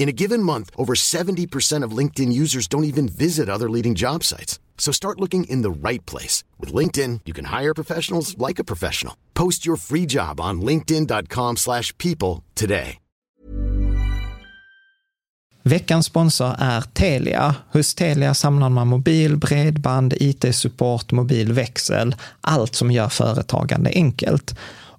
In a given month, over 70% of LinkedIn users don't even visit other leading job sites. So start looking in the right place. With LinkedIn, you can hire professionals like a professional. Post your free job on linkedin.com slash people today. Veckans sponsor är Telia. Hos Telia samlar man mobil, bredband, IT-support, mobilväxel, allt som gör företagande enkelt.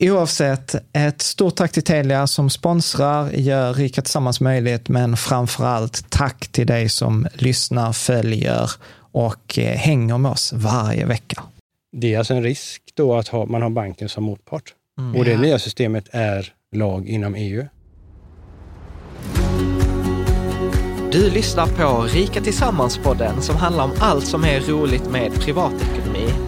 Oavsett, ett stort tack till Telia som sponsrar, gör Rika Tillsammans möjligt, men framför allt tack till dig som lyssnar, följer och eh, hänger med oss varje vecka. Det är alltså en risk då att ha, man har banken som motpart. Mm. Och det nya systemet är lag inom EU. Du lyssnar på Rika Tillsammans-podden som handlar om allt som är roligt med privatekonomi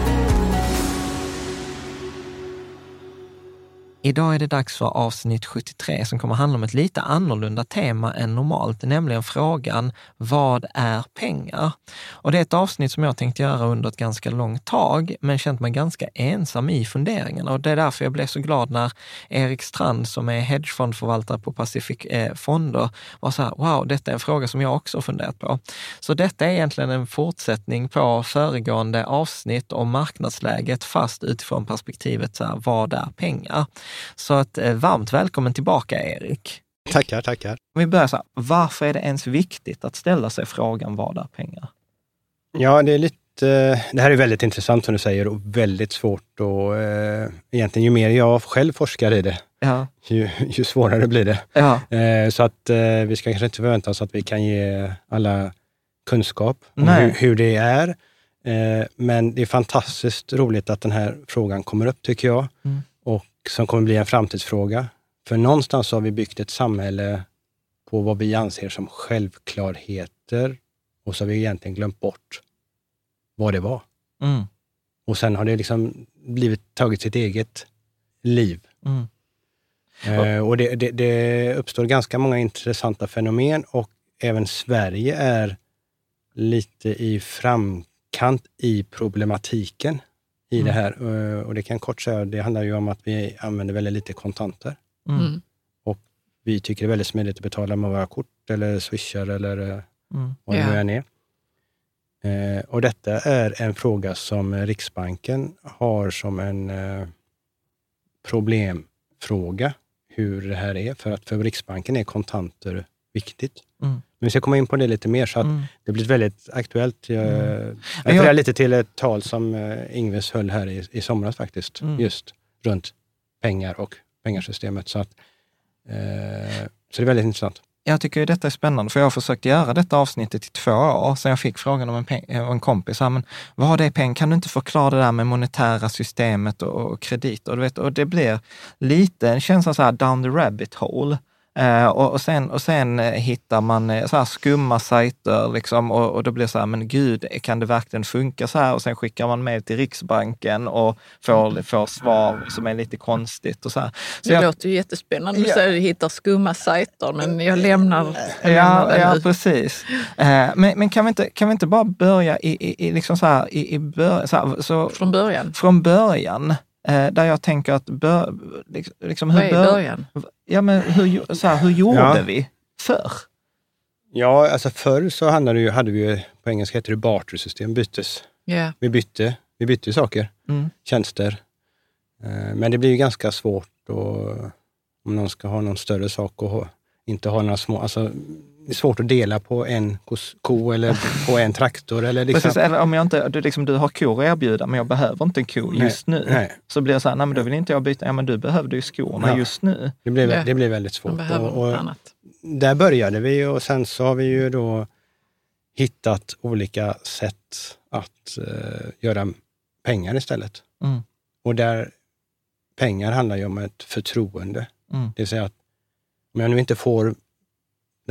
Idag är det dags för avsnitt 73 som kommer handla om ett lite annorlunda tema än normalt, nämligen frågan vad är pengar? Och det är ett avsnitt som jag tänkt göra under ett ganska långt tag, men känt mig ganska ensam i funderingarna. Och det är därför jag blev så glad när Erik Strand, som är hedgefondförvaltare på Pacific eh, Fonder, var så här, wow, detta är en fråga som jag också funderat på. Så detta är egentligen en fortsättning på föregående avsnitt om marknadsläget, fast utifrån perspektivet så här, vad är pengar? Så att, eh, varmt välkommen tillbaka Erik. Tackar, tackar. Vi börjar så här, varför är det ens viktigt att ställa sig frågan vad är pengar? Ja, det är lite det här är väldigt intressant som du säger och väldigt svårt och eh, egentligen ju mer jag själv forskar i det, ja. ju, ju svårare blir det. Ja. Eh, så att eh, vi ska kanske inte förvänta oss att vi kan ge alla kunskap om hur, hur, det är. Eh, men det är fantastiskt roligt att den här frågan kommer upp tycker jag. Mm som kommer bli en framtidsfråga. För någonstans har vi byggt ett samhälle på vad vi anser som självklarheter och så har vi egentligen glömt bort vad det var. Mm. Och sen har det liksom blivit, tagit sitt eget liv. Mm. Eh, och det, det, det, uppstår ganska många intressanta fenomen och även Sverige är lite i framkant i problematiken i mm. det här. Och det kan kort säga, det handlar ju om att vi använder väldigt lite kontanter. Mm. mm. Och vi tycker det är väldigt smidigt att betala med våra kort eller swishar eller mm. vad det nu än är. Eh, och detta är en fråga som Riksbanken har som en eh, problemfråga, hur det här är. För att för Riksbanken är kontanter viktigt. Mm. Men vi ska komma in på det lite mer, så att mm. det blir väldigt aktuellt. Jag, mm. jag refererar lite till ett tal som eh, Ingves höll här i, i somras faktiskt, mm. just runt pengar och pengasystemet. Så, att, eh, så det är väldigt intressant jag tycker detta är spännande, för jag har försökt göra detta avsnittet i två år, sen jag fick frågan av en, peng, en kompis, men vad är pengar? Kan du inte förklara det där med monetära systemet och, och krediter? Du vet, och det blir lite en känsla så här down the rabbit hole. Eh, och, och, sen, och sen eh, hittar man eh, så skumma sajter liksom, och, och då blir det så här, men gud, kan det verkligen funka så här? Och sen skickar man med till Riksbanken och får, får svar som är lite konstigt. Och så här. Så det jag, låter ju jättespännande. Du ja. säger att du hittar skumma sajter, men jag lämnar, jag ja, ja, precis. men men kan, vi inte, kan vi inte bara börja i, i, i liksom så här, i, i bör, så, här, så Från början? Från början. där jag tänker att, bör, liksom, hur Vad är bör, början? Ja, men hur, så här, hur gjorde ja. vi förr? Ja, alltså förr så handlade det ju, hade vi ju, på engelska heter det bartersystem, byttes. Yeah. Vi bytte, vi bytte saker, mm. tjänster. Eh, men det blir ju ganska svårt och, om någon ska ha någon större sak och inte ha några små, alltså det är svårt att dela på en ko eller på en traktor. Eller liksom. Precis, eller om jag inte, du, liksom, du har kor att erbjuda, men jag behöver inte en ko just nej, nu. Nej. Så blir det så här, nej men då vill inte jag byta. Ja men du behövde ju skorna ja. just nu. Det blir, det blir väldigt svårt. Och, och där började vi och sen så har vi ju då hittat olika sätt att uh, göra pengar istället. Mm. Och där pengar handlar ju om ett förtroende. Mm. Det vill säga att om jag nu inte får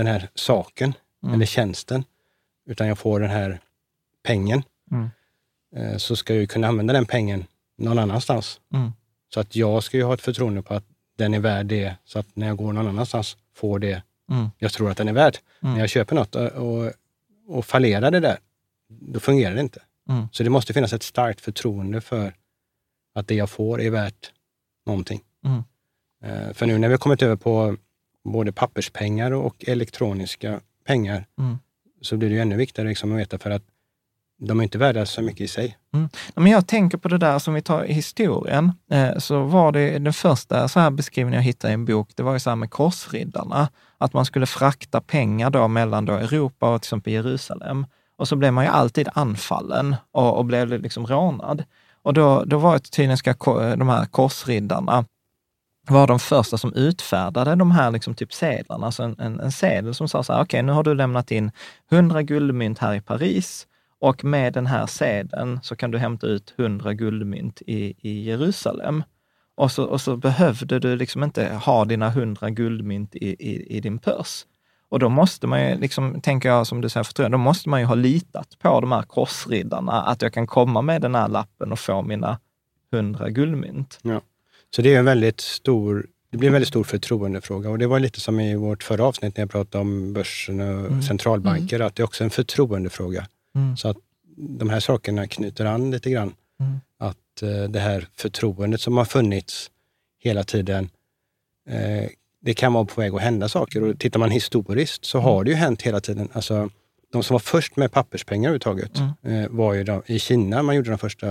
den här saken mm. eller tjänsten, utan jag får den här pengen, mm. Eh, så ska jag kunna använda den pengen någon annanstans. Mm. Så att jag ska ju ha ett förtroende på att den är värd det, så att när jag går någon annanstans får det mm. jag tror att den är värd. Mm. När jag köper något och, och, och fallerar det där, då fungerar det inte. Mm. Så det måste finnas ett starkt förtroende för att det jag får är värt någonting. Uh, för nu när vi har kommit över på både papperspengar och elektroniska pengar, mm. så blir det ju ännu viktigare liksom att veta för att de är inte värda så mycket i sig. Mm. Men jag tänker på det där som vi tar i historien, eh, så var det den första så här beskrivningen jag hittade i en bok, det var ju så här med korsriddarna, att man skulle frakta pengar då mellan då Europa och till exempel Jerusalem. Och så blev man ju alltid anfallen och, och blev liksom rånad. Och då, då var det tydligen ska de här korsriddarna var de första som utfärdade de här liksom typ sedlarna, alltså en, en, en sedel som sa så här, okej, okay, nu har du lämnat in 100 guldmynt här i Paris och med den här sedeln så kan du hämta ut 100 guldmynt i, i Jerusalem. Och så, och så behövde du liksom inte ha dina 100 guldmynt i, i, i din pörs. Och då måste man ju, liksom, tänker jag som du säger, förtroende, då måste man ju ha litat på de här korsriddarna, att jag kan komma med den här lappen och få mina 100 guldmynt. Ja. Så det är en väldigt stor det blir en väldigt stor förtroendefråga och det var lite som i vårt förra avsnitt när jag pratade om börsen och mm. centralbanker, mm. att det är också en förtroendefråga. Mm. Så att de här sakerna knyter an lite grann. Mm. Att eh, det här förtroendet som har funnits hela tiden, eh, det kan vara på väg att hända saker. Och tittar man historiskt så har det ju hänt hela tiden. Alltså, de som var först med papperspengar överhuvudtaget mm. eh, var ju de, i Kina man gjorde de första,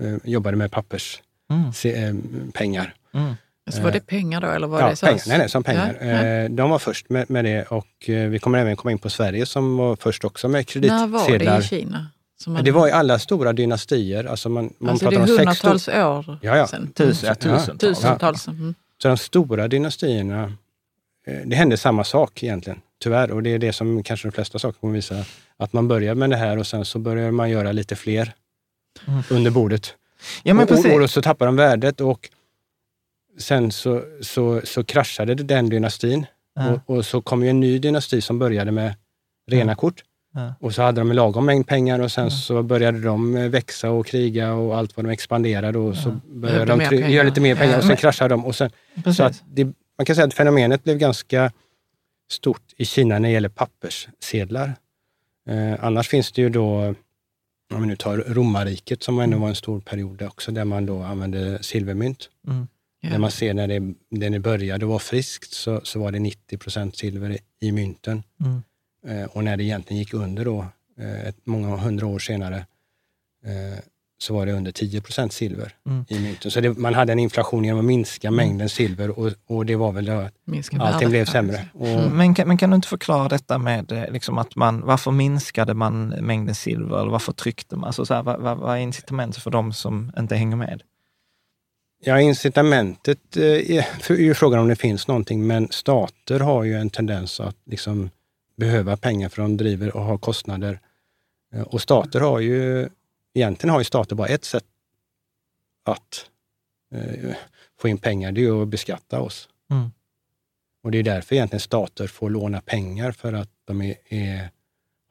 eh, jobbade med pappers mm. se, eh, pengar. Mm. Så var det pengar då? Eller var ja, det så? pengar. Nej, nej, som pengar. Ja, ja. De var först med, med, det och vi kommer även komma in på Sverige som var först också med kreditsedlar. När var det i Kina? Man... Det var i alla stora dynastier. Alltså man, man alltså det är hundratals sex... år ja, ja. sedan? Tusen, ja, tusentals. tusentals. Mm. Så de stora dynastierna, det hände samma sak egentligen, tyvärr. Och det är det som kanske de flesta saker kommer visa. Att man börjar med det här och sen så börjar man göra lite fler mm. under bordet. Ja, men precis. Och, och, så tappar de värdet och sen så, så, så kraschade den dynastin. Ja. Och, och, så kom ju en ny dynasti som började med rena ja. kort. Ja. Och så hade de en lagom mängd pengar och sen så började de växa och kriga och allt vad de expanderade och så började de göra lite mer pengar och sen kraschade de. Och sen, så att det, man kan säga att fenomenet blev ganska stort i Kina när det gäller papperssedlar. Eh, annars finns det ju då om vi nu tar romarriket som ändå var en stor period också, där man då använde silvermynt. Mm. Ja. När man ser när det, när det började vara friskt så, så var det 90 procent silver i, mynten. Mm. Eh, och när det egentligen gick under då, eh, många hundra år senare, eh, så var det under 10 procent silver mm. i mynten. Så det, man hade en inflation genom att minska mm. mängden silver och, och det var väl då att minska allting blev sämre. Och, mm. men, kan, men kan du inte förklara detta med eh, liksom att man, varför minskade man mängden silver eller varför tryckte man? Alltså så här, vad, vad, vad är incitamentet för de som inte hänger med? Ja, incitamentet eh, är ju frågan om det finns någonting, men stater har ju en tendens att liksom behöva pengar för de driver och har kostnader. Eh, och stater har ju, egentligen har ju stater bara ett sätt att eh, få in pengar, det är att beskatta oss. Mm. Och det är därför egentligen stater får låna pengar, för att de är, är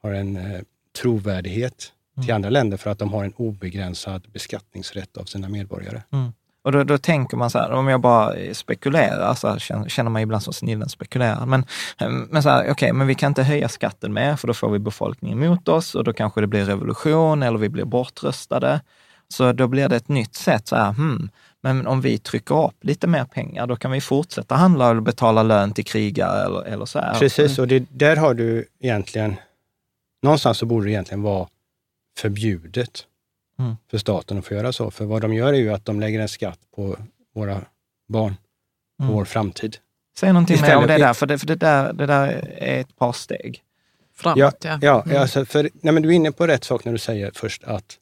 har en eh, trovärdighet mm. till andra länder för att de har en obegränsad beskattningsrätt av sina medborgare. Mm. Och då, då, tänker man så här, om jag bara spekulerar, så här, känner man ibland som snillen spekulerar. Men, men så här, okej, okay, men vi kan inte höja skatten mer, för då får vi befolkningen emot oss och då kanske det blir revolution eller vi blir bortröstade. Så då blir det ett nytt sätt, så här, hmm, men om vi trycker upp lite mer pengar, då kan vi fortsätta handla och betala lön till krigare eller, eller så här. Precis, och det, där har du egentligen, någonstans så borde det egentligen vara förbjudet mm. för staten att få göra så. För vad de gör är ju att de lägger en skatt på våra barn, på mm. vår framtid. Säg någonting mer om det där, för det, för det där, det där är ett par steg. Framåt, ja. Ja, ja mm. alltså för, nej, men du är inne på rätt sak när du säger först att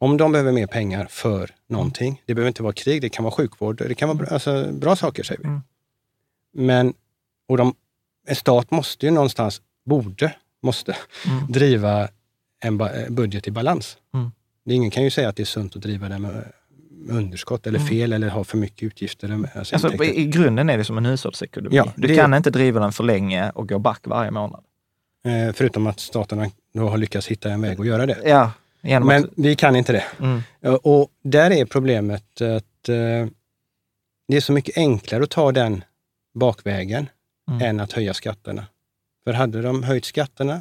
om de behöver mer pengar för någonting, det behöver inte vara krig, det kan vara sjukvård, det kan vara alltså, bra saker säger vi. Mm. Men och de, en stat måste ju någonstans, borde, måste, mm. driva en budget i balans. Mm. Ingen kan ju säga att det är sunt att driva det med underskott eller mm. fel eller ha för mycket utgifter. Alltså, alltså I grunden är det som en hushållsekonomi. Ja, du det... kan inte driva den för länge och gå back varje månad. Eh, förutom att staterna då har lyckats hitta en väg att göra det. Ja, Men att... vi kan inte det. Mm. Och där är problemet att eh, det är så mycket enklare att ta den bakvägen mm. än att höja skatterna. För hade de höjt skatterna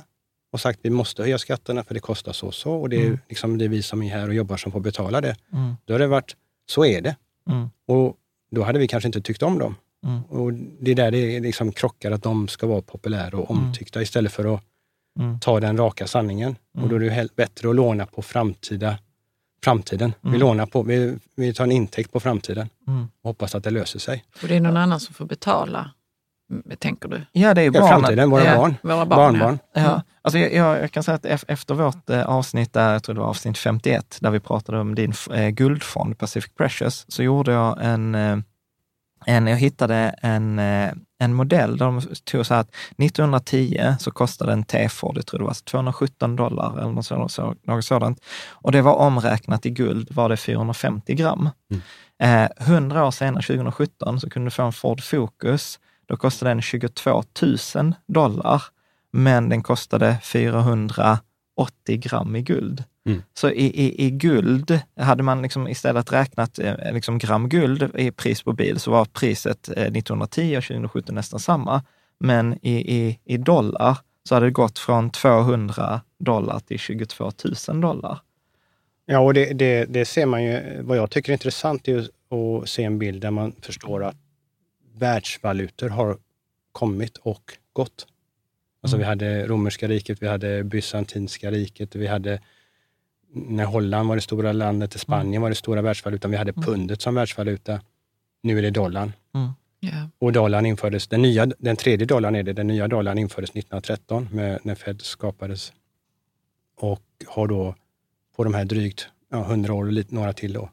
och sagt att vi måste höja skatterna för det kostar så och så och det är, mm. liksom, det är vi som är här och jobbar som får betala det. Mm. Då har det varit, så är det. Mm. Och då hade vi kanske inte tyckt om dem. Mm. Och Det är där det liksom krockar, att de ska vara populära och mm. omtyckta istället för att mm. ta den raka sanningen. Och då är det bättre att låna på framtida, framtiden. Vi lånar på, vi, vi tar en intäkt på framtiden och hoppas att det löser sig. Och det är någon annan som får betala tänker du? Ja, det är barnen. Ja, framtiden, våra ja, barn. Våra barn Barnbarn. Ja. ja. Alltså jag, jag, kan säga att efter vårt eh, avsnitt, där, jag tror det var avsnitt 51, där vi pratade om din eh, guldfond Pacific Precious, så gjorde jag en, eh, en jag hittade en, en modell där de tog så att 1910 så kostade en T-Ford, jag tror det var 217 dollar eller något sådant, något sådant. Och det var omräknat i guld var det 450 gram. Mm. Eh, 100 år senare, 2017, så kunde du få en Ford Focus då kostade den 22 000 dollar, men den kostade 480 gram i guld. Mm. Så i, i, i, guld, hade man liksom istället räknat eh, liksom gram guld i pris på bil, så var priset 1910 eh, och 2017 nästan samma. Men i, i, i dollar så hade det gått från 200 dollar till 22 000 dollar. Ja, och det, det, det ser man ju. Vad jag tycker är intressant är att se en bild där man förstår att världsvalutor har kommit och gått. Alltså mm. vi hade romerska riket, vi hade bysantinska riket, vi hade när Holland var det stora landet, Spanien mm. var det stora världsvalutan, vi hade mm. pundet som världsvaluta. Nu är det dollarn. Mm. Yeah. Och dollarn infördes, den, nya, den tredje dollarn är det, den nya dollarn infördes 1913 med, när Fed skapades. Och har då på de här drygt ja, 100 år och lite, några till då,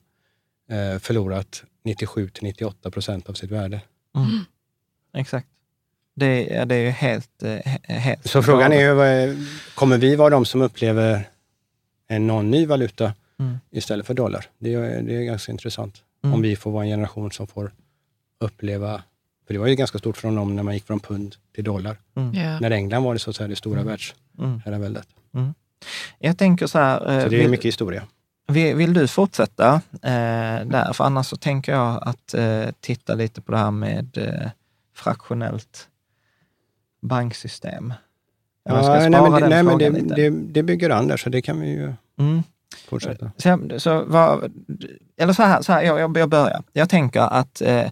eh, förlorat 97 till 98 procent av sitt värde. Mm. mm. Exakt. Det, det är ju helt, eh, helt... Så frågan är ju, kommer vi vara de som upplever en någon ny valuta mm. istället för dollar? Det är, det är ganska intressant. Mm. Om vi får vara en generation som får uppleva, för det var ju ganska stort från dem när man gick från pund till dollar. Mm. Yeah. När England var det så att säga det stora mm. världsherraväldet. Mm. Jag tänker så här... Så det är mycket historia. Vill, du fortsätta eh, där? För annars så tänker jag att eh, titta lite på det här med eh, fraktionellt banksystem. Ja, nej, men, det, nej, men det, det, det, bygger an där, så det kan vi ju... Mm. fortsätta. Så, så vad, eller så här, så här jag, jag börjar. Jag tänker att eh,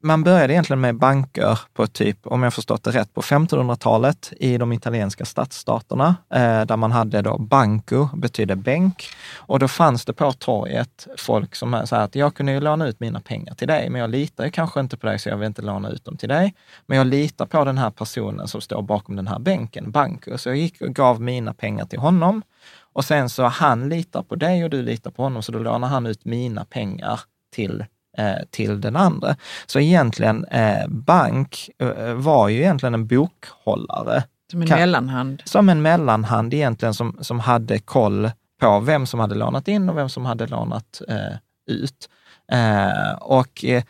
man började egentligen med banker på typ, om jag förstått det rätt, på 1500-talet i de italienska stadsstaterna, eh, där man hade då banco, betyder bänk. Och då fanns det på torget folk som sa att jag kunde ju låna ut mina pengar till dig, men jag litar ju kanske inte på dig, så jag vill inte låna ut dem till dig. Men jag litar på den här personen som står bakom den här bänken, banco. Så jag gick och gav mina pengar till honom. Och sen så han litar på dig och du litar på honom, så då lånar han ut mina pengar till till den andra. Så egentligen, eh, bank eh, var ju egentligen en bokhållare. Som en kan, mellanhand? Som en mellanhand egentligen, som, som hade koll på vem som hade lånat in och vem som hade lånat eh, ut. Eh, och eh,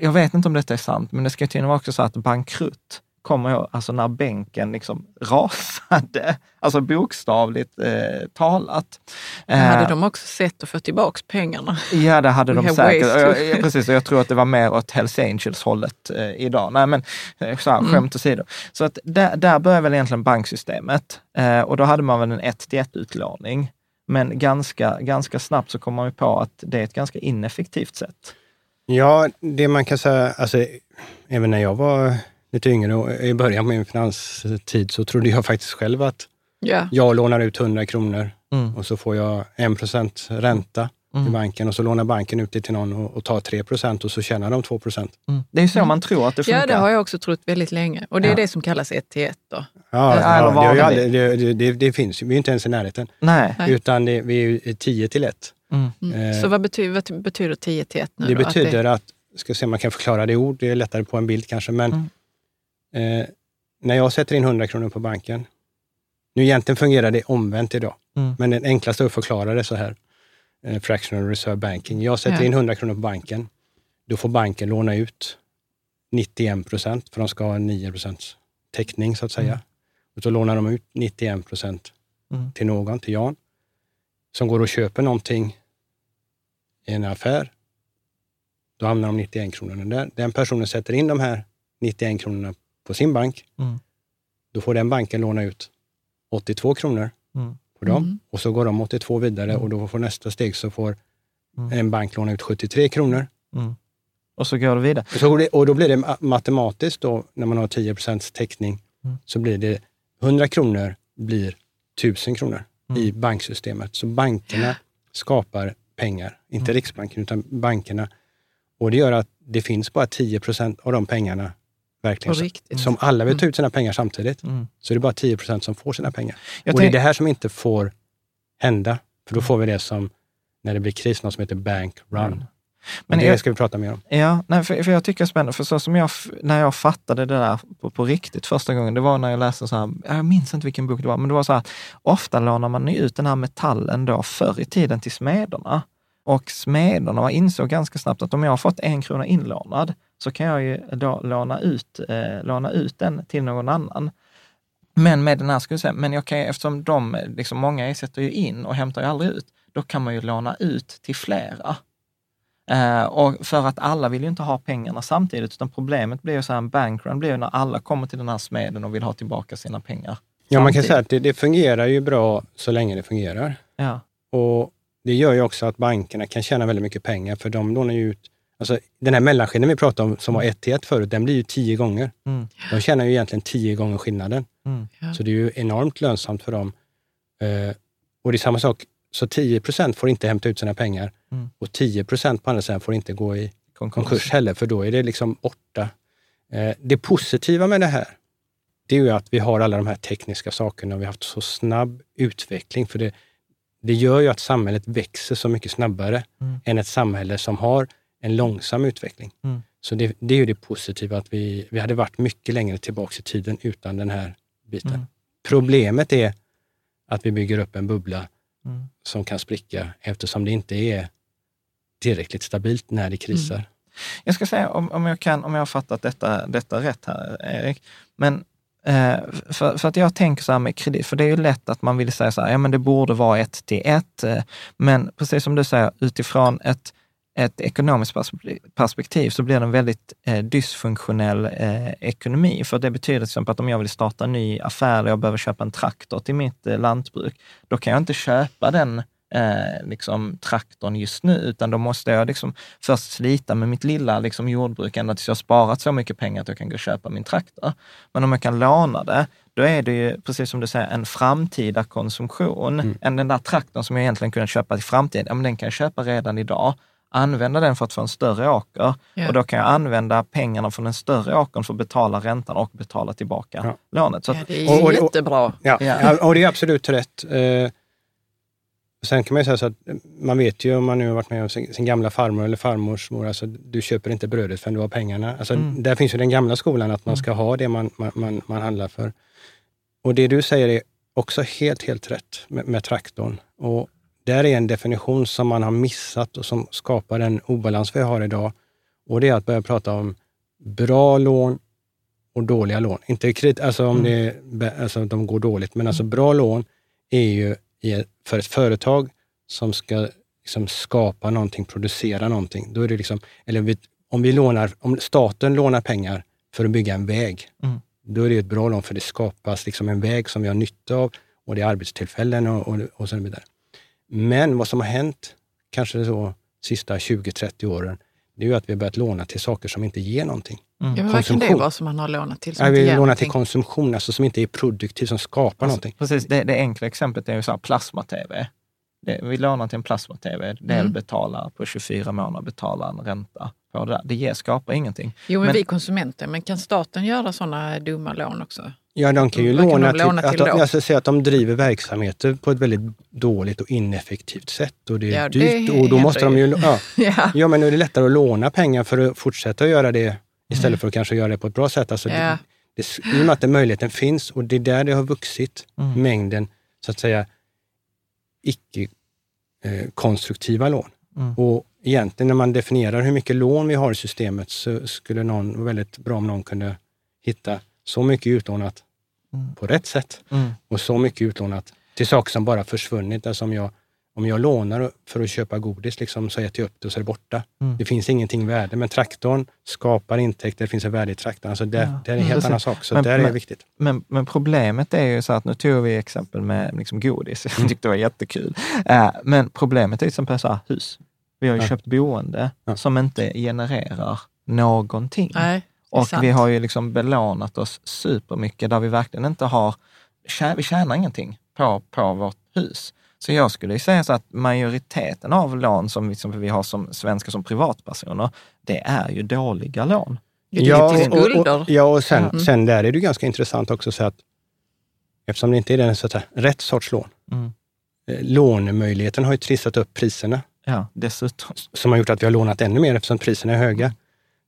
jag vet inte om detta är sant, men det ska tydligen vara också så att bankrutt kommer jag, alltså när bänken liksom rasade, alltså bokstavligt eh, talat. Eh, hade de också sett att få tillbaka pengarna? Ja, det hade de säkert. Jag, precis, och jag tror att det var mer åt Hells Angels-hållet eh, idag. Nej, men eh, så här, mm. skämt åsido. Så att där, där börjar väl egentligen banksystemet eh, och då hade man väl en 1 till 1 utlåning. Men ganska, ganska snabbt så kom man ju på att det är ett ganska ineffektivt sätt. Ja, det man kan säga, alltså även när jag var lite yngre och i början av min finanstid så trodde jag faktiskt själv att yeah. jag lånar ut 100 kronor mm. och så får jag 1 procent ränta mm. i banken och så lånar banken ut det till någon och, och tar 3 procent och så tjänar de 2 procent. Mm. Det är så mm. man tror att det funkar. Ja, det har jag också trott väldigt länge. Och det är ja. det som kallas 1 till 1 då. Ja, ja, ja det, det, det, det, finns Vi är inte ens i närheten. Nej. Utan det, vi är 10 till 1. Mm. Mm. Eh, så vad betyder, vad betyder 10 till 1 nu Det då? betyder att, att, ska se om man kan förklara det i ord, det är lättare på en bild kanske, men Eh, när jag sätter in 100 kronor på banken, nu egentligen fungerar det omvänt idag, mm. men det enklaste att förklara det så här. Eh, fractional reserve banking. Jag sätter ja. in 100 kronor på banken, då får banken låna ut 91 procent, för de ska ha 9 procents täckning så att säga. Mm. Och så lånar de ut 91 procent mm. till någon, till Jan, som går och köper någonting i en affär. Då hamnar de 91 kronorna där. Den personen sätter in de här 91 kronorna på sin bank, mm. då får den banken låna ut 82 kronor mm. på dem mm. och så går de 82 vidare mm. och då får nästa steg så får mm. en bank låna ut 73 kronor. Mm. Och så går det vidare. Så, och då blir det matematiskt, då, när man har 10 täckning, så blir det 100 kronor blir 1000 kronor i banksystemet. Så bankerna skapar pengar, inte Riksbanken utan bankerna. Och det gör att det finns bara 10% av de pengarna Verkligen. Riktigt. Som alla vill ta ut sina pengar samtidigt. Mm. Så är det bara 10 procent som får sina pengar. Jag och det är det här som inte får hända. För då får vi det som, när det blir kris, något som heter bank run. Mm. Men det jag, ska vi prata mer om. Ja, nej, för, för jag tycker det är spännande, för så som jag, när jag fattade det där på, på riktigt första gången, det var när jag läste så här, jag minns inte vilken bok det var, men det var så här, ofta lånar man ut den här metallen då förr i tiden till smederna. Och smederna insåg ganska snabbt att om jag har fått en krona inlånad, så kan jag ju då låna ut, eh, låna ut den till någon annan. Men med den här, skulle jag säga, men jag kan, eftersom de, liksom många ersätter ju in och hämtar ju aldrig ut, då kan man ju låna ut till flera. Eh, och för att alla vill ju inte ha pengarna samtidigt, utan problemet blir ju så här, en bankrun blir ju när alla kommer till den här smeden och vill ha tillbaka sina pengar. Ja, man kan säga att det, det, fungerar ju bra så länge det fungerar. Ja. Och det gör ju också att bankerna kan tjäna väldigt mycket pengar, för de lånar ju ut Alltså, den här mellanskillnaden vi pratade om, som var 1 till 1 förut, den blir ju 10 gånger. Mm. De tjänar ju egentligen 10 gånger skillnaden. Mm. Så det är ju enormt lönsamt för dem. Uh, och det är samma sak, så 10 procent får inte hämta ut sina pengar mm. och 10 procent på andra sidan får inte gå i konkurs. konkurs heller, för då är det liksom borta. Uh, det positiva med det här, det är ju att vi har alla de här tekniska sakerna och vi har haft så snabb utveckling. För det, det gör ju att samhället växer så mycket snabbare mm. än ett samhälle som har en långsam utveckling. Mm. Så det, det, är ju det positiva, att vi, vi hade varit mycket längre tillbaka i tiden utan den här biten. Mm. Problemet är att vi bygger upp en bubbla mm. som kan spricka eftersom det inte är tillräckligt stabilt när det krisar. Mm. Jag ska säga om, om, jag kan, om jag har fattat detta, detta rätt här, Erik. Men eh, för, för, att jag tänker så här med kredit, för det är ju lätt att man vill säga så här, ja men det borde vara ett till ett. Eh, men precis som du säger, utifrån ett ett ekonomiskt perspektiv så blir det en väldigt eh, dysfunktionell eh, ekonomi. För det betyder till exempel att om jag vill starta en ny affär och jag behöver köpa en traktor till mitt eh, lantbruk, då kan jag inte köpa den eh, liksom, traktorn just nu, utan då måste jag liksom först slita med mitt lilla liksom, jordbruk ända tills jag har sparat så mycket pengar att jag kan gå och köpa min traktor. Men om jag kan låna det, då är det ju, precis som du säger, en framtida konsumtion. Mm. Än den där traktorn som jag egentligen kunde köpa i framtiden, ja, men den kan jag köpa redan idag använda den för att få en större åker. Ja. Och då kan jag använda pengarna från den större åkern för att betala räntan och betala tillbaka ja. lånet. Så ja, det är och, och, jättebra. Ja, ja. och det är absolut rätt. Eh, sen kan man ju säga så att man vet ju om man nu har varit med om sin, sin gamla farmor eller farmors mor, alltså du köper inte brödet förrän du har pengarna. Alltså, mm. Där finns ju den gamla skolan att man mm. ska ha det man, man, man, man handlar för. Och det du säger är också helt, helt rätt med, med traktorn. Och där är en definition som man har missat och som skapar den obalans vi har idag. Och det är att börja prata om bra lån och dåliga lån. Inte kredit, alltså om mm. det, alltså de går dåligt, men alltså bra lån är ju för ett företag som ska liksom skapa någonting, producera någonting. Då är det liksom, eller vi, om, vi lånar, om staten lånar pengar för att bygga en väg, mm. då är det ett bra lån för det skapas liksom en väg som vi har nytta av och det är arbetstillfällen och, och, och så vidare. Men vad som har hänt, kanske så sista 20-30 åren, det är ju att vi har börjat låna till saker som inte ger någonting. Mm. Ja, men vad kan det vara som man har lånat till som ja, inte vi ger lånar till konsumtion, alltså som inte är produktiv, som skapar alltså, någonting. Precis, det, det enkla exemplet är ju så plasma-tv. vi lånar till en plasma-tv, delbetalar mm. på 24 månader, betalar en ränta på det där. Det ger, skapar ingenting. Jo, men, men vi konsumenter, men kan staten göra sådana dumma lån också? Ja, de kan ju låna, de låna, till, till att, alltså, säga att de driver verksamheter på ett väldigt dåligt och ineffektivt sätt och det är ja, dyrt det och då måste de ju... Ja. ja. ja, men är det lättare att låna pengar för att fortsätta göra det istället mm. för att kanske göra det på ett bra sätt. Alltså, ja. det, det, I och med att den möjligheten finns och det är där det har vuxit, mm. mängden så att säga icke-konstruktiva eh, lån. Mm. Och egentligen när man definierar hur mycket lån vi har i systemet så skulle någon, vara väldigt bra om någon kunde hitta så mycket utlånat mm. på rätt sätt mm. och så mycket utlånat till saker som bara försvunnit. Alltså om, jag, om jag lånar för att köpa godis liksom, så äter jag upp det och så är det borta. Mm. Det finns ingenting värde, men traktorn skapar intäkter, det finns ett värde i traktorn. Alltså det, ja. det är en helt annan sak, så men, där är det viktigt. Men, men, problemet är ju så att, nu tog vi exempel med liksom godis, jag tyckte det var jättekul. Uh, men problemet är exempel så här, hus. Vi har ju ja. köpt boende ja. som inte genererar någonting. Nej. Och vi har ju liksom belånat oss supermycket där vi verkligen inte har, vi tjänar ingenting på, på vårt hus. Så jag skulle säga så att majoriteten av lån som vi, som vi har som svenskar som privatpersoner, det är ju dåliga lån. Ja, och, och, ja, och sen, mm. sen där är det ganska intressant också så att eftersom det inte är den så att säga, rätt sorts lån, mm. Eh, lånemöjligheten har ju trissat upp priserna. Ja, dessutom. Som har gjort att vi har lånat ännu mer eftersom priserna är höga.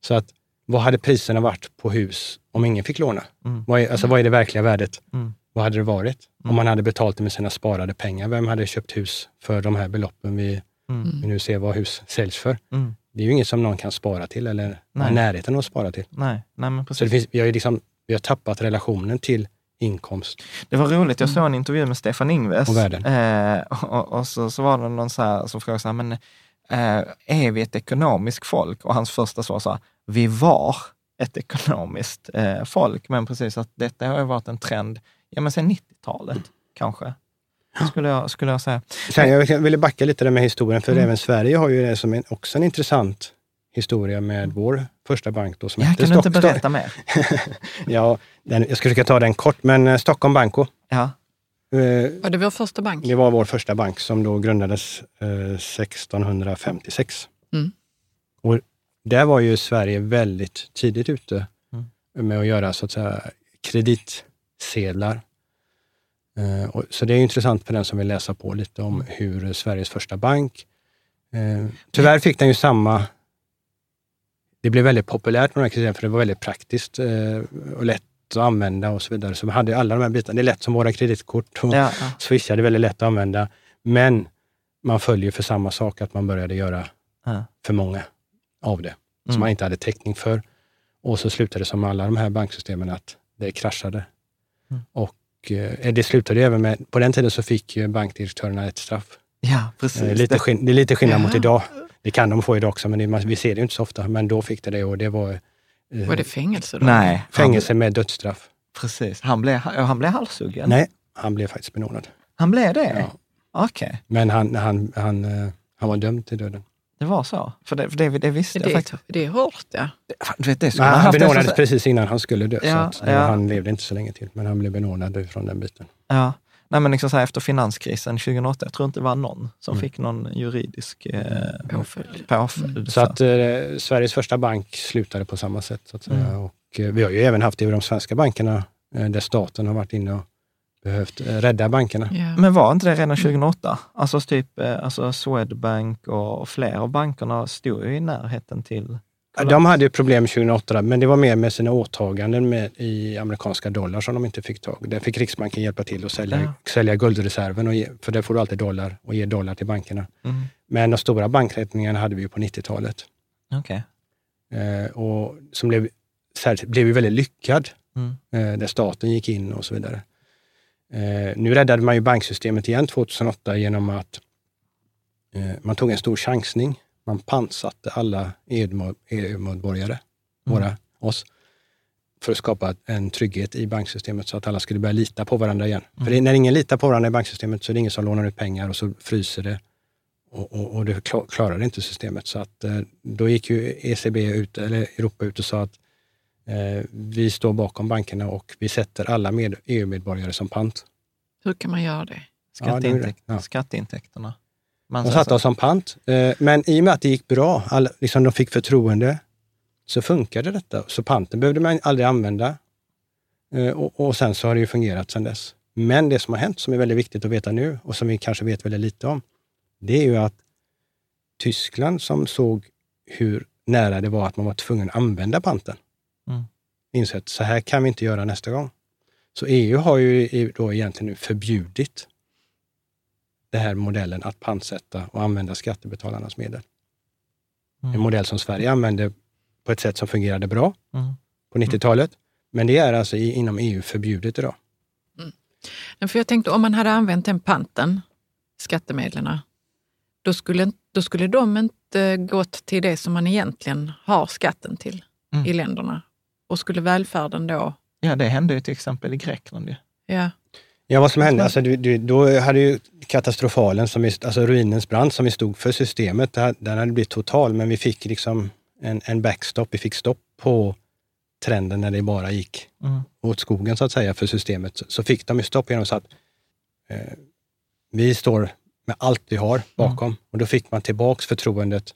Så att vad hade priserna varit på hus om ingen fick låna? Mm. Vad, är, alltså, vad är det verkliga värdet? Mm. Vad hade det varit? Mm. Om man hade betalt det med sina sparade pengar, vem hade köpt hus för de här beloppen vi, mm. vi nu ser vad hus säljs för? Mm. Det är ju inget som någon kan spara till eller Nej. närheten att spara till. Nej. Nej, men precis. Så det finns, vi, har liksom, vi har tappat relationen till inkomst. Det var roligt, jag såg en intervju med Stefan Ingves. Och. Eh, och, och, så, så var det någon så här, som frågade så här, men eh, är vi ett ekonomiskt folk? Och hans första svar sa, vi var ett ekonomiskt eh, folk. Men precis att detta har ju varit en trend ja, men sedan 90-talet kanske. Skulle jag, skulle jag säga. Sen, jag ville backa lite där med historien, för mm. även Sverige har ju det som en, också en intressant historia med vår första bank. Då, som ja, kan du inte berätta mer? ja, den, jag ska försöka ta den kort, men eh, Stockholm Banco. Ja. Eh, var det vår första bank? Det var vår första bank som då grundades eh, 1656. Mm. Och där var ju Sverige väldigt tidigt ute mm. med att göra så att säga kreditsedlar. Eh, så det är intressant för den som vill läsa på lite om hur Sveriges första bank... Eh, tyvärr fick den ju samma... Det blev väldigt populärt med de här för det var väldigt praktiskt eh, och lätt att använda och så vidare. Så vi hade alla de här bitarna. Det är lätt som våra kreditkort och ja, ja. Swish är väldigt lätt att använda. Men man följer för samma sak, att man började göra ja. för många av det, som mm. man inte hade täckning för. Och så slutade det som alla de här banksystemen att det kraschade. Mm. Och eh, det slutade även med, på den tiden så fick bankdirektörerna ett straff. Ja, precis. Eh, lite det är lite skillnad ja. mot idag. Det kan de få idag också, men det, vi ser det inte så ofta. Men då fick det det och det var... Eh, var det fängelse då? Nej. Fängelse med dödsstraff. Precis. Han blev, han blev halshuggen? Nej, han blev faktiskt benådad. Han blev det? Ja. Okay. Men han, han, han, eh, han var dömd till döden. Det var så? För det, för det, det visste det, jag faktiskt. Det är hårt, ja. Du vet, det men han benådades precis innan han skulle dö, ja, så ja. han levde inte så länge till. Men han blev benådad från den biten. Ja, Nej, men liksom så här, efter finanskrisen 2008, jag tror inte det var någon som mm. fick någon juridisk eh, påföljd. påföljd mm. så, att eh, Sveriges första bank slutade på samma sätt. Så att säga. Mm. Och, eh, vi har ju även haft det i de svenska bankerna eh, där staten har varit inne och behövt eh, rädda bankerna. Yeah. Men var inte det redan 2008? Alltså typ eh, alltså Swedbank och flera av bankerna stod ju i närheten till de hade ju problem 2008, men det var mer med sina åtaganden med, i amerikanska dollar som de inte fick tag Där fick Riksbanken hjälpa till att sälja, ja. sälja guldreserven, och ge, för där får du alltid dollar och ge dollar till bankerna. Mm. Men de stora bankrättningarna hade vi ju på 90-talet. Okay. Eh, och som blev, blev väldigt lyckad, mm. eh, där staten gick in och så vidare. Eh, nu räddade man ju banksystemet igen 2008 genom att eh, man tog en stor chansning man pantsatte alla EU-medborgare, mm. våra, oss, för att skapa en trygghet i banksystemet så att alla skulle börja lita på varandra igen. Mm. För när ingen litar på varandra i banksystemet så är det ingen som lånar ut pengar och så fryser det och, och, och det klarar inte systemet. Så att, eh, då gick ju ECB ut, eller Europa ut och sa att vi står bakom bankerna och vi sätter alla EU-medborgare som pant. Hur kan man göra det? Skatteintäkt, ja, det. Skatteintäkterna. Man de satte oss som pant. Eh, men i och med att det gick bra, alla, liksom de fick förtroende, så funkade detta. Så panten behövde man aldrig använda. Eh, och, och sen så har det ju fungerat sedan dess. Men det som har hänt, som är väldigt viktigt att veta nu och som vi kanske vet väldigt lite om, det är ju att Tyskland som såg hur nära det var att man var tvungen att använda panten. Insett så här kan vi inte göra nästa gång. Så EU har ju då egentligen förbjudit den här modellen att pantsätta och använda skattebetalarnas medel. Mm. En modell som Sverige använde på ett sätt som fungerade bra mm. på 90-talet. Men det är alltså inom EU förbjudet idag. Mm. För jag tänkte om man hade använt den panten, skattemedlen, då skulle, då skulle de inte gått till det som man egentligen har skatten till mm. i länderna. Och skulle välfärden då... Ja, det hände ju till exempel i Grekland. Ja. Ja, vad som hände, alltså, du, du, då hade ju katastrofalen, som vi, alltså ruinens brand som vi stod för systemet, den hade blivit total, men vi fick liksom en, en backstop, vi fick stopp på trenden när det bara gick mm. åt skogen så att säga för systemet. Så fick de ju stopp genom så att eh, vi står med allt vi har bakom mm. och då fick man tillbaks förtroendet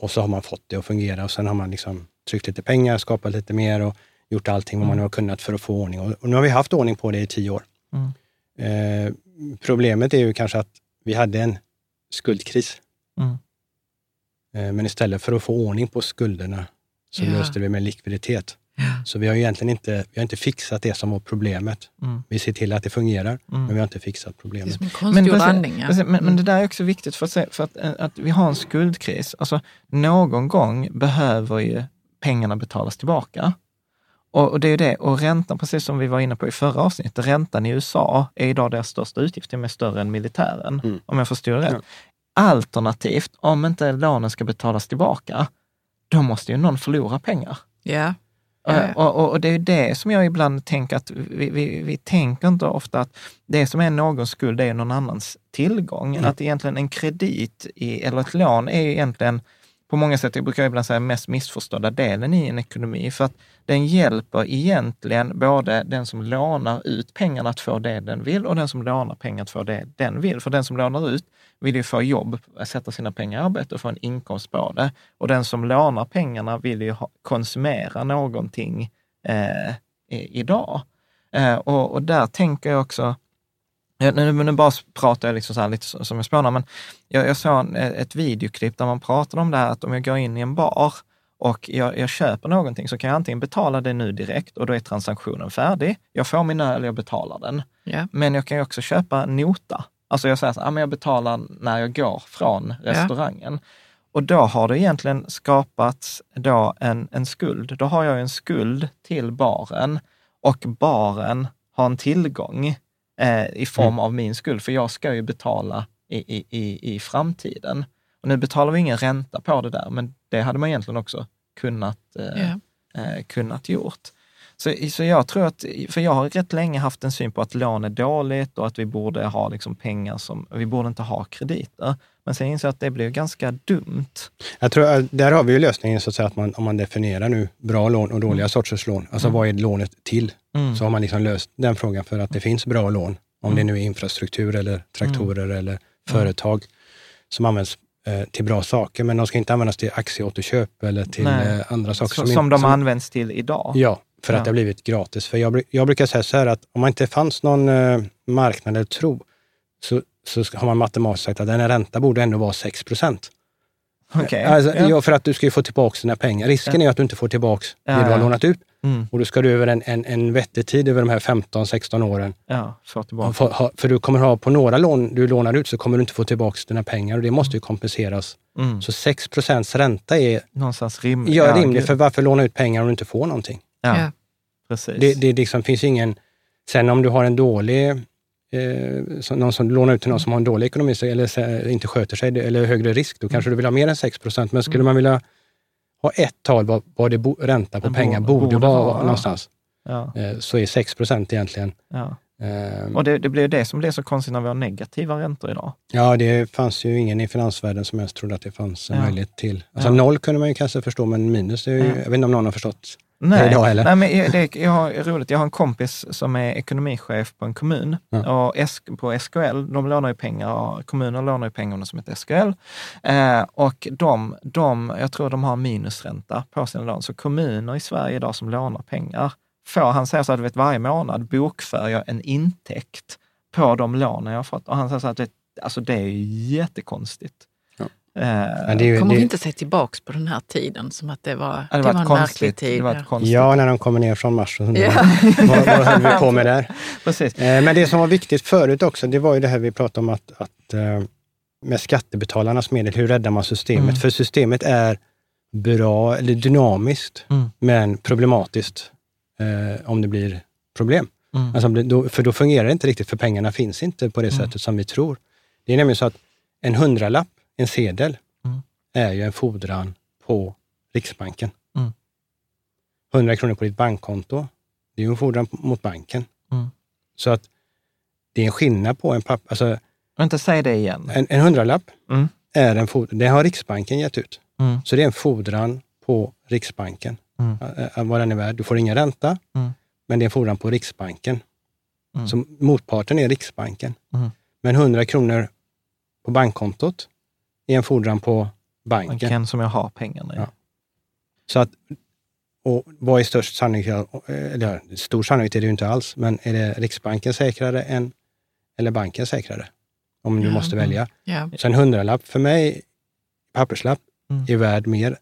och så har man fått det att fungera och sen har man liksom tryckt lite pengar, skapat lite mer och gjort allting vad man har kunnat för att få ordning. Och, och nu har vi haft ordning på det i tio år. Mm. Eh, problemet är ju kanske att vi hade en skuldkris. Mm. Eh, men istället för att få ordning på skulderna så ja. löste vi med likviditet. Ja. Så vi har egentligen inte, vi har inte fixat det som var problemet. Mm. Vi ser till att det fungerar, mm. men vi har inte fixat problemet. Det är men, andning, ja. men, men, det där är också viktigt för att, se, för att, eh, att vi har en skuldkris. Alltså, någon gång behöver ju pengarna betalas tillbaka. Och, och det är det, och räntan, precis som vi var inne på i förra avsnittet, räntan i USA är idag deras största utgift, till och med större än militären, mm. om jag förstår rätt. Ja. Alternativt, om inte lånen ska betalas tillbaka, då måste ju någon förlora pengar. Ja. Yeah. Och, och, och, det är det som jag ibland tänker att vi, vi, vi tänker inte ofta att det som är någons skuld är någon annans tillgång. Mm. Att egentligen en kredit i, eller ett lån är egentligen på många sätt, jag brukar ibland säga, mest missförstådda delen i en ekonomi. För att den hjälper egentligen både den som lånar ut pengarna att få det den vill och den som lånar pengar att få det den vill. För den som lånar ut vill ju få jobb, sätta sina pengar i arbete och få en inkomst på det. Och den som lånar pengarna vill ju konsumera någonting eh, idag. Eh, och, och där tänker jag också, nu, nu bara pratar jag liksom så lite som jag spånar, men jag, jag såg ett videoklipp där man pratade om det här att om jag går in i en bar och jag, jag, köper någonting så kan jag antingen betala det nu direkt och då är transaktionen färdig. Jag får min öl, jag betalar den. Yeah. Men jag kan ju också köpa nota. Alltså jag säger att ah, jag betalar när jag går från restaurangen. Yeah. Och då har det egentligen skapats då en, en skuld. Då har jag en skuld till baren och baren har en tillgång eh, i form mm. av min skuld, för jag ska ju betala i, i, i, i framtiden. Och nu betalar vi ingen ränta på det där, men det hade man egentligen också kunnat, eh, yeah. eh, kunnat gjort. Så, så jag tror att, för jag har rätt länge haft en syn på att lån är dåligt och att vi borde ha liksom pengar som, vi borde inte ha krediter. Men sen inser jag att det blir ganska dumt. Jag tror, där har vi ju lösningen, så att säga, att man, om man definierar nu bra lån och dåliga mm. sorters lån. Alltså mm. vad är lånet till? Mm. Så har man liksom löst den frågan för att det finns bra lån. Om mm. det nu är infrastruktur eller traktorer mm. eller mm. företag som används eh, till bra saker, men de ska inte användas till aktieåterköp eller till eh, andra saker. som, som de som, används till idag? Ja, för ja. att det har blivit gratis. För jag, jag brukar säga så här att om man inte fanns någon eh, marknad eller tro, så, så har man matematiskt sagt att en ränta borde ändå vara 6 procent. Okay. Alltså, ja. ja. för att du ska ju få tillbaka dina pengar. Risken ja. är att du inte får tillbaka det du har lånat ut. Mm. Och då ska du över en, en, en vettig tid, över de här 15-16 åren. Ja, få tillbaka. För, ha, för du kommer ha, på några lån du lånar ut så kommer du inte få tillbaka dina pengar och det måste ju kompenseras. Mm. Så 6 ränta är Någonstans rimligt. Ja, rimligt. För varför låna ut pengar om du inte får någonting? Ja, precis. Det, det liksom finns ingen... Sen om du har en dålig eh, någon som lånar ut till någon som har en dålig ekonomi eller inte sköter sig eller högre risk, då kanske mm. du vill ha mer än 6% Men skulle mm. man vilja ha ett tal vad, vad det bo, ränta på pengar borde, borde vara, vara någonstans, ja. eh, så är 6 egentligen ja. Um, och det, det blir det som blir så konstigt när vi har negativa räntor idag. Ja, det fanns ju ingen i finansvärlden som ens trodde att det fanns en ja. möjlighet till. Alltså ja. noll kunde man ju kanske förstå, men minus, det är ju, jag vet inte om någon har förstått Nej, idag heller. Nej, men det, jag har, roligt. Jag har en kompis som är ekonomichef på en kommun ja. och S, på SKL, de lånar ju pengar, kommunen lånar ju pengarna som heter SKL. Eh, och de, de, jag tror de har minusränta på sina lån. Så kommuner i Sverige idag som lånar pengar, får, han säger så att vet, varje månad bokför jag en intäkt på de lånen jag har fått. Och han säger så att det, alltså det är jättekonstigt. Eh, ju, kommer det, vi inte se tillbaks på den här tiden som att det var, det, det var, en märklig tid? Ja, när de kommer ner från Mars. Och ja. vad, vad höll vi på med där? Precis. Eh, men det som var viktigt förut också, det var ju det här vi pratade om att, att eh, med skattebetalarnas medel, hur räddar man systemet? Mm. För systemet är bra, eller dynamiskt, mm. men problematiskt eh, om det blir problem. Mm. Alltså, då, för då fungerar det inte riktigt, för pengarna finns inte på det mm. sättet som vi tror. Det är nämligen så att en hundralapp en sedel mm. är ju en fordran på Riksbanken. Mm. 100 kronor på ditt bankkonto, det är ju en fordran mot banken. Mm. Så att det är en skillnad på en papper... Alltså, Vänta, säg det igen. En, en hundralapp mm. är en fordran, det har Riksbanken gett ut. Mm. Så det är en fordran på Riksbanken, mm. vad den är värd. Du får ingen ränta, mm. men det är en fordran på Riksbanken. Så motparten är Riksbanken. Men 100 kronor på bankkontot, är en fordran på banken. Banken som jag har pengarna i. Ja. Så att, och vad är störst sannolikhet? Eller stor sannolikhet är det ju inte alls, men är det Riksbanken säkrare än, eller banken säkrare? Om du ja, måste välja. Ja. Så en hundralapp för mig, papperslapp, mm. är värd mer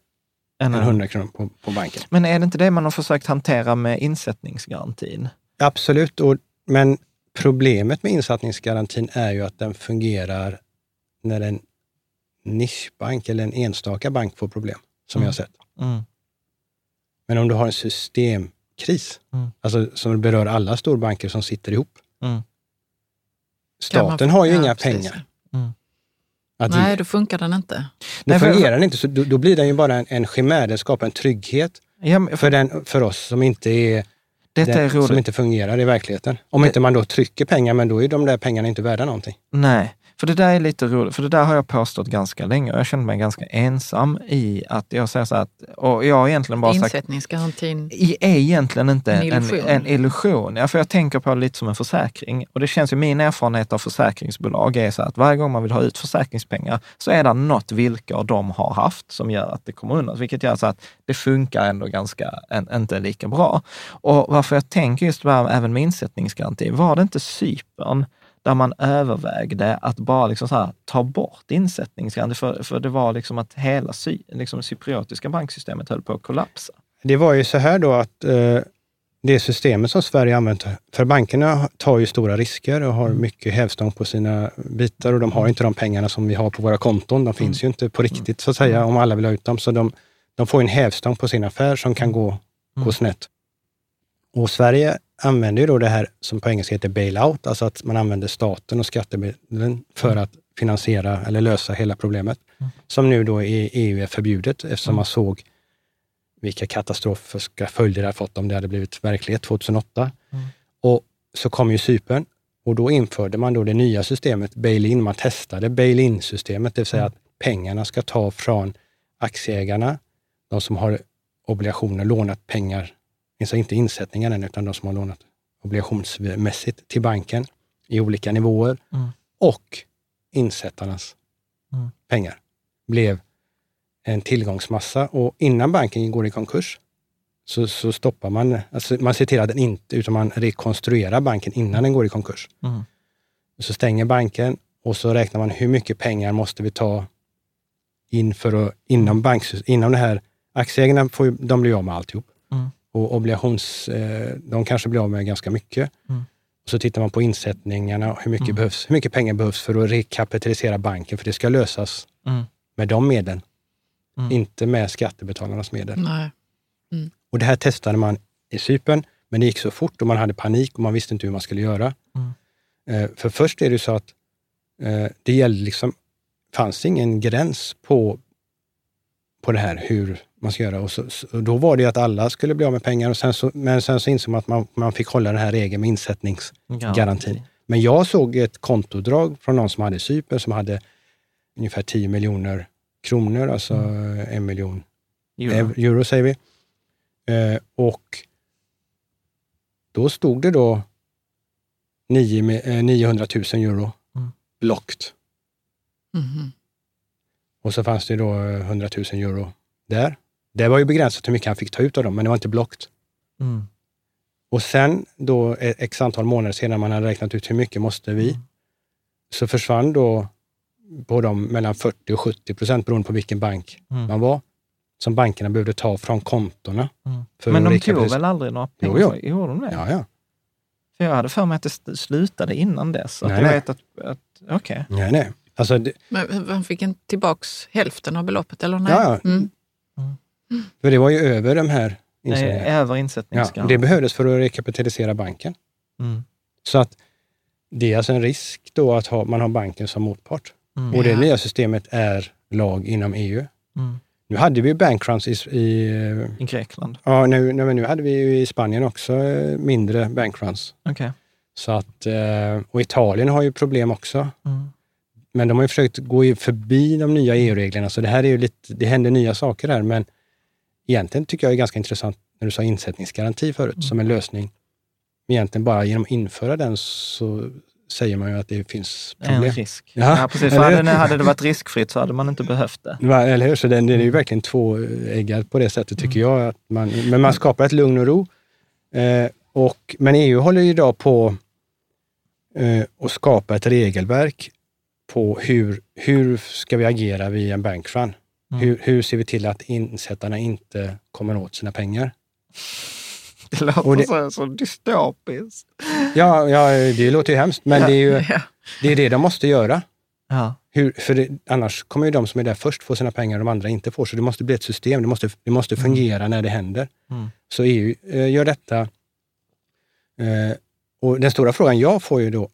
än 100 kronor på, på banken. Men är det inte det man har försökt hantera med insättningsgarantin? Absolut, och, men problemet med insättningsgarantin är ju att den fungerar när den nischbank eller en enstaka bank får problem, som mm. jag har sett. Mm. Men om du har en systemkris, mm. alltså som berör alla storbanker som sitter ihop. Mm. Staten har ju ja, inga precis. pengar. Mm. Nej, då funkar den inte. Då fungerar den inte, så då, då, blir den ju bara en, en chimär, den skapar en trygghet ja, för, för, den, för oss som inte är detta är som inte fungerar i verkligheten. Om det, inte man då trycker pengar, men då är de där pengarna inte värda någonting. Nej, för det där är lite roligt, för det där har jag påstått ganska länge och jag känner mig ganska ensam i att jag säger så att, och jag har egentligen bara sagt... Insättningsgarantin är egentligen inte en illusion. En, en illusion. Ja, för jag tänker på det lite som en försäkring. Och det känns ju, min erfarenhet av försäkringsbolag är så att varje gång man vill ha ut försäkringspengar så är det något villkor de har haft som gör att det kommer undan. Vilket gör så att det funkar ändå ganska, en, inte lika bra. Och varför jag tänker just bara även med insättningsgaranti, var det inte Cypern där man övervägde att bara liksom så här, ta bort insättningsgaranti, för, för det var liksom att hela sy, liksom cypriotiska banksystemet höll på att kollapsa. Det var ju så här då att eh, det systemet som Sverige använt, för bankerna tar ju stora risker och har mm. mycket hävstång på sina bitar och de har mm. inte de pengarna som vi har på våra konton. De finns mm. ju inte på riktigt så att säga, mm. om alla vill ha ut dem. Så de, de får en hävstång på sin affär som kan gå, mm. gå snett. Och Sverige använder ju då det här som på engelska heter bailout, alltså att man använder staten och skattemedlen för mm. att finansiera eller lösa hela problemet. Mm. Som nu då i EU är förbjudet eftersom mm. man såg vilka katastrofiska följder det hade fått om det hade blivit verklighet 2008. Mm. Och så kom ju Cypern och då införde man då det nya systemet bail-in. Man testade bail-in-systemet, det vill säga mm. att pengarna ska ta från aktieägarna, de som har obligationer, lånat pengar, alltså inte insättningar än, utan de som har lånat obligationsmässigt till banken i olika nivåer mm. och insättarnas mm. pengar blev en tillgångsmassa och innan banken går i konkurs så, så stoppar man, alltså man ser till att den inte, utan man rekonstruerar banken innan den går i konkurs. Mm. Så stänger banken och så räknar man hur mycket pengar måste vi ta in för att, inom, banks, inom det här, aktieägarna får, de blir av med alltihop. Mm. Och obligations, eh, de kanske blir av med ganska mycket. Mm. Och så tittar man på insättningarna, hur mycket, mm. behövs, hur mycket pengar behövs för att rekapitalisera banken, för det ska lösas mm. med de medlen. Mm. Inte med skattebetalarnas medel. Mm. Och det här testade man i Cypern, men det gick så fort och man hade panik och man visste inte hur man skulle göra. Mm. Eh, för först är det så att eh, det gällde liksom, fanns ingen gräns på, på det här, hur man ska göra. Och, så, och då var det att alla skulle bli av med pengar, och sen så, men sen så insåg man att man, man fick hålla den här regeln med insättningsgarantin. Ja. Men jag såg ett kontodrag från någon som hade Cypern som hade ungefär 10 miljoner kronor, alltså mm. en miljon euro. euro säger vi. Eh, och då stod det då 9, eh, 900 000 euro mm. blockt. Mm. Och så fanns det då 100 000 euro där. Det var ju begränsat hur mycket han fick ta ut av dem, men det var inte blockt. Mm. Och sen då x antal månader senare man hade räknat ut hur mycket måste vi, mm. så försvann då på dem mellan 40 och 70 procent beroende på vilken bank mm. man var, som bankerna behövde ta från kontona. Mm. Men de tog väl aldrig några pengar? Jo, jo. Gjorde de det? Ja, ja. För jag hade för mig att det slutade innan dess. Att nej, jag nej. Vet att, att, okay. nej, nej. Alltså, det... Men han fick en tillbaks hälften av beloppet, eller nej? Ja, mm. Mm. För det var ju över de här insättningarna. Nej, över insättningsgarantin. Ja, det behövdes för att rekapitalisera banken. Mm. Så att det är alltså en risk då att ha, man har banken som motpart. Mm. Och det nya systemet är lag inom EU. Mm. Nu hade vi bankruns i, i, I Grekland? Ja, nu, nu, nu hade vi i Spanien också eh, mindre bankruns. Okay. Så att, eh, och Italien har ju problem också. Mm. Men de har ju försökt gå förbi de nya EU-reglerna, så det här är ju lite, det händer nya saker här, men egentligen tycker jag det är ganska intressant när du sa insättningsgaranti förut, mm. som en lösning. Egentligen bara genom att införa den så säger man ju att det finns problem. En risk. Ja, ja precis. För hade, hade det varit riskfritt så hade man inte behövt det. Eller hur? Så det, det är ju verkligen två äggar på det sättet, tycker mm. jag. Att man, men man skapar ett lugn och ro. Eh, och, men EU håller ju idag på eh, att skapa ett regelverk på hur, hur ska vi agera vid en bankrun? Mm. Hur, hur ser vi till att insättarna inte kommer åt sina pengar? Det låter det, så, så dystopiskt. Ja, ja, det låter ju hemskt, men ja, det, är ju, ja. det är det de måste göra. Ja. Hur, för det, annars kommer ju de som är där först få sina pengar och de andra inte får. Så det måste bli ett system. Det måste, det måste mm. fungera mm. när det händer. Mm. Så EU eh, gör detta. Eh, och den stora frågan jag får ju då,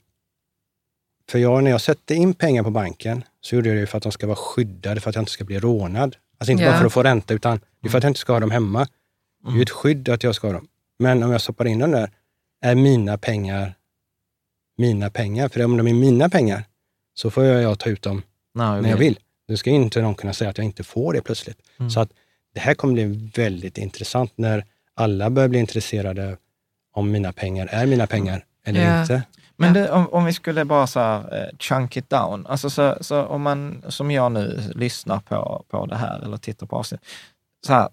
för jag, när jag sätter in pengar på banken så gjorde jag det för att de ska vara skyddade, för att jag inte ska bli rånad. Alltså inte bara för att få ränta, utan det är för att jag inte ska ha dem hemma. Det är ju ett skydd att jag ska ha dem. Men om jag stoppar in dem där, är mina pengar mina pengar? För om de är mina pengar så får jag ta ut dem Nej, när jag vill. Då ska inte någon kunna säga att jag inte får det plötsligt. Mm. Så att det här kommer bli väldigt intressant när alla börjar bli intresserade om mina pengar är mina pengar eller yeah. inte. Men det, om, om, vi skulle bara så här, uh, chunk it down, alltså så, så om man som jag nu lyssnar på, på det här eller tittar på avsnittet, så här,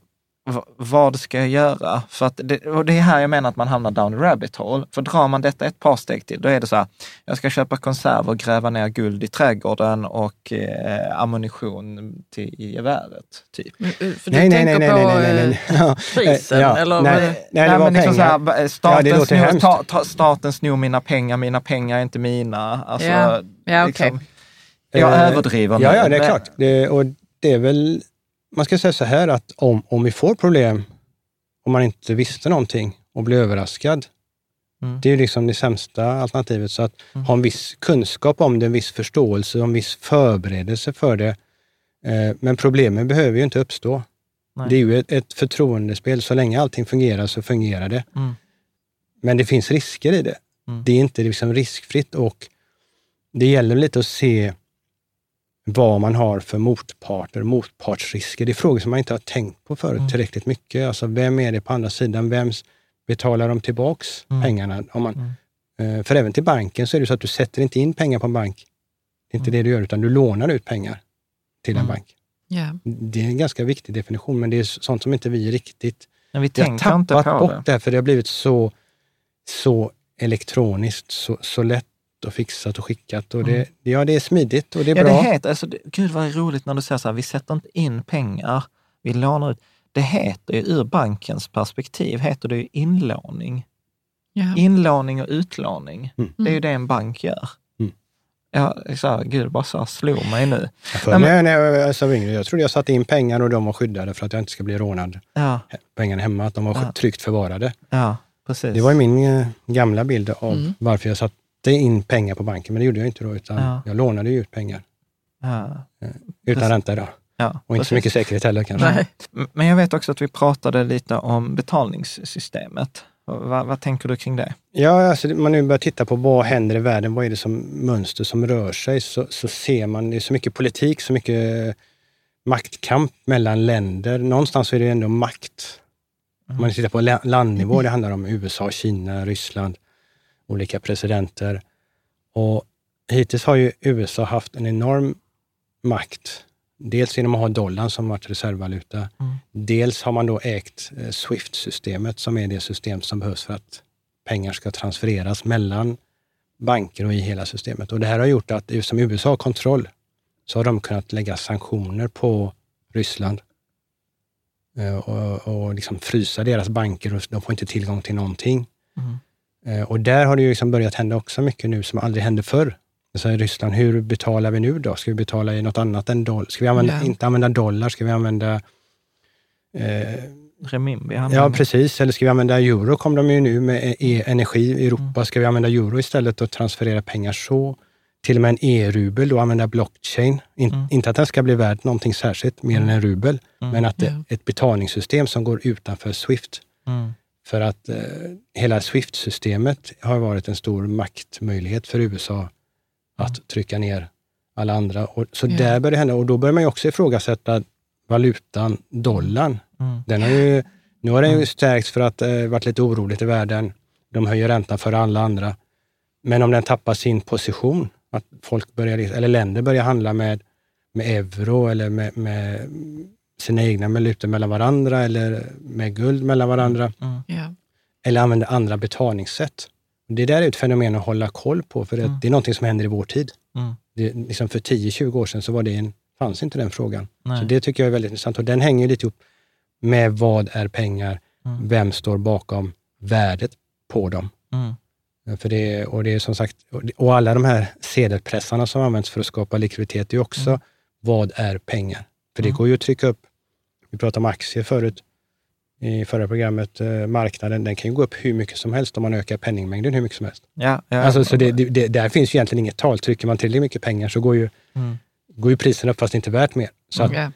vad ska jag göra? För att det, och det är här jag menar att man hamnar down the rabbit hole. För drar man detta ett par steg till, då är det så här, jag ska köpa konserver, gräva ner guld i trädgården och eh, ammunition till, i geväret. Typ. Eh, för du nej, tänker nej, nej, på nej, nej, nej, nej. prisen? Ja, eller? Nej, nej, det var liksom pengar. Så här, staten, ja, snor, ta, ta, staten snor mina pengar, mina pengar är inte mina. Alltså, ja, ja. Okay. Liksom, jag uh, överdriver. Ja, ja, det är klart. Det, och det är väl man ska säga så här att om, om vi får problem, om man inte visste någonting och blir överraskad, mm. det är liksom det sämsta alternativet. Så att mm. ha en viss kunskap om det, en viss förståelse och en viss förberedelse för det. Eh, men problemen behöver ju inte uppstå. Nej. Det är ju ett, ett förtroendespel. Så länge allting fungerar så fungerar det. Mm. Men det finns risker i det. Mm. Det är inte liksom riskfritt och det gäller lite att se vad man har för motparter, motpartsrisker. Det är frågor som man inte har tänkt på förut mm. tillräckligt mycket. Alltså vem är det på andra sidan? Vem betalar de tillbaks mm. pengarna? Om man, mm. Eh, för även till banken så är det så att du sätter inte in pengar på en bank. Det är inte mm. det du gör, utan du lånar ut pengar till en mm. bank. Yeah. Det är en ganska viktig definition, men det är sånt som inte vi riktigt... Men vi har tappat inte på bort det, för det har blivit så, så elektroniskt, så, så lätt och fixat och skickat. Och det, mm. Ja, det är smidigt och det är ja, bra. Det heter, alltså, gud vad roligt när du säger så här, vi sätter inte in pengar, vi lånar ut. Det heter ju ur bankens perspektiv, heter det ju inlåning. Ja. Inlåning och utlåning, mm. det är ju det en bank gör. Mm. Ja, så gud, bara så slog mig nu. Jag, Nej, när jag, alltså, jag trodde jag satte in pengar och de var skyddade för att jag inte ska bli rånad. Ja. Pengarna hemma, att de var ja. tryggt förvarade. Ja, precis. Det var min eh, gamla bild av mm. varför jag satt satte in pengar på banken, men det gjorde jag inte då, utan ja. jag lånade ut pengar. Ja. Eh, utan Precis. ränta då. Ja, och inte så mycket säkerhet heller kanske. Nej. Men jag vet också att vi pratade lite om betalningssystemet. Vad, vad, tänker du kring det? Ja, alltså man nu börjar titta på vad händer i världen, vad är det som mönster som rör sig, så, så ser man, det är så mycket politik, så mycket maktkamp mellan länder. Någonstans är det ändå makt. Om man tittar på landnivå, det handlar om USA, Kina, Ryssland olika presidenter. Och hittills har ju USA haft en enorm makt. Dels genom att ha dollarn som varit reservvaluta. Mm. Dels har man då ägt eh, Swift-systemet som är det system som behövs för att pengar ska transfereras mellan banker och i hela systemet. Och Det här har gjort att som USA har kontroll så har de kunnat lägga sanktioner på Ryssland eh, och, och liksom frysa deras banker och de får inte tillgång till någonting. Mm. Eh, och där har det ju liksom börjat hända också mycket nu som aldrig hände förr. Så i Ryssland, hur betalar vi nu då? Ska vi betala i något annat än dollar? Ska vi använda, ja. inte använda dollar? Ska vi använda... Eh, Remimbi? Ja, precis. Eller ska vi använda euro? kom de ju nu med e energi i Europa. Mm. Ska vi använda euro istället och transferera pengar så? Till och med en e-rubel, då använda blockchain. In, mm. Inte att den ska bli värd någonting särskilt, mer mm. än en rubel, mm. men att det, ett betalningssystem som går utanför Swift. Mm. För att eh, hela Swift-systemet har varit en stor maktmöjlighet för USA att mm. trycka ner alla andra. Och, så yeah. där börjar det hända och då börjar man ju också ifrågasätta valutan, dollarn. Mm. Den har ju, nu har den ju mm. stärkts för att det eh, varit lite oroligt i världen. De höjer räntan för alla andra. Men om den tappar sin position, att folk börjar, eller länder börjar handla med, med euro eller med, med sina egna valutor mellan varandra eller med guld mellan varandra. Mm. Yeah. Eller använda andra betalningssätt. Det där är ett fenomen att hålla koll på, för mm. det är någonting som händer i vår tid. Mm. Det, liksom för 10-20 år sedan så var det en, fanns inte den frågan. Nej. Så det tycker jag är väldigt intressant och den hänger lite ihop med vad är pengar? Mm. Vem står bakom värdet på dem? Mm. För det, och det är som sagt, och alla de här sedelpressarna som används för att skapa likviditet, det är också mm. vad är pengar? För det mm. går ju att trycka upp, vi pratade om aktier förut, i förra programmet, eh, marknaden, den kan ju gå upp hur mycket som helst om man ökar penningmängden hur mycket som helst. Ja, ja, alltså, så det, det, där finns ju egentligen inget tal. Trycker man tillräckligt mycket pengar så går ju, mm. går ju priserna upp fast det inte är värt mer. Så att, mm.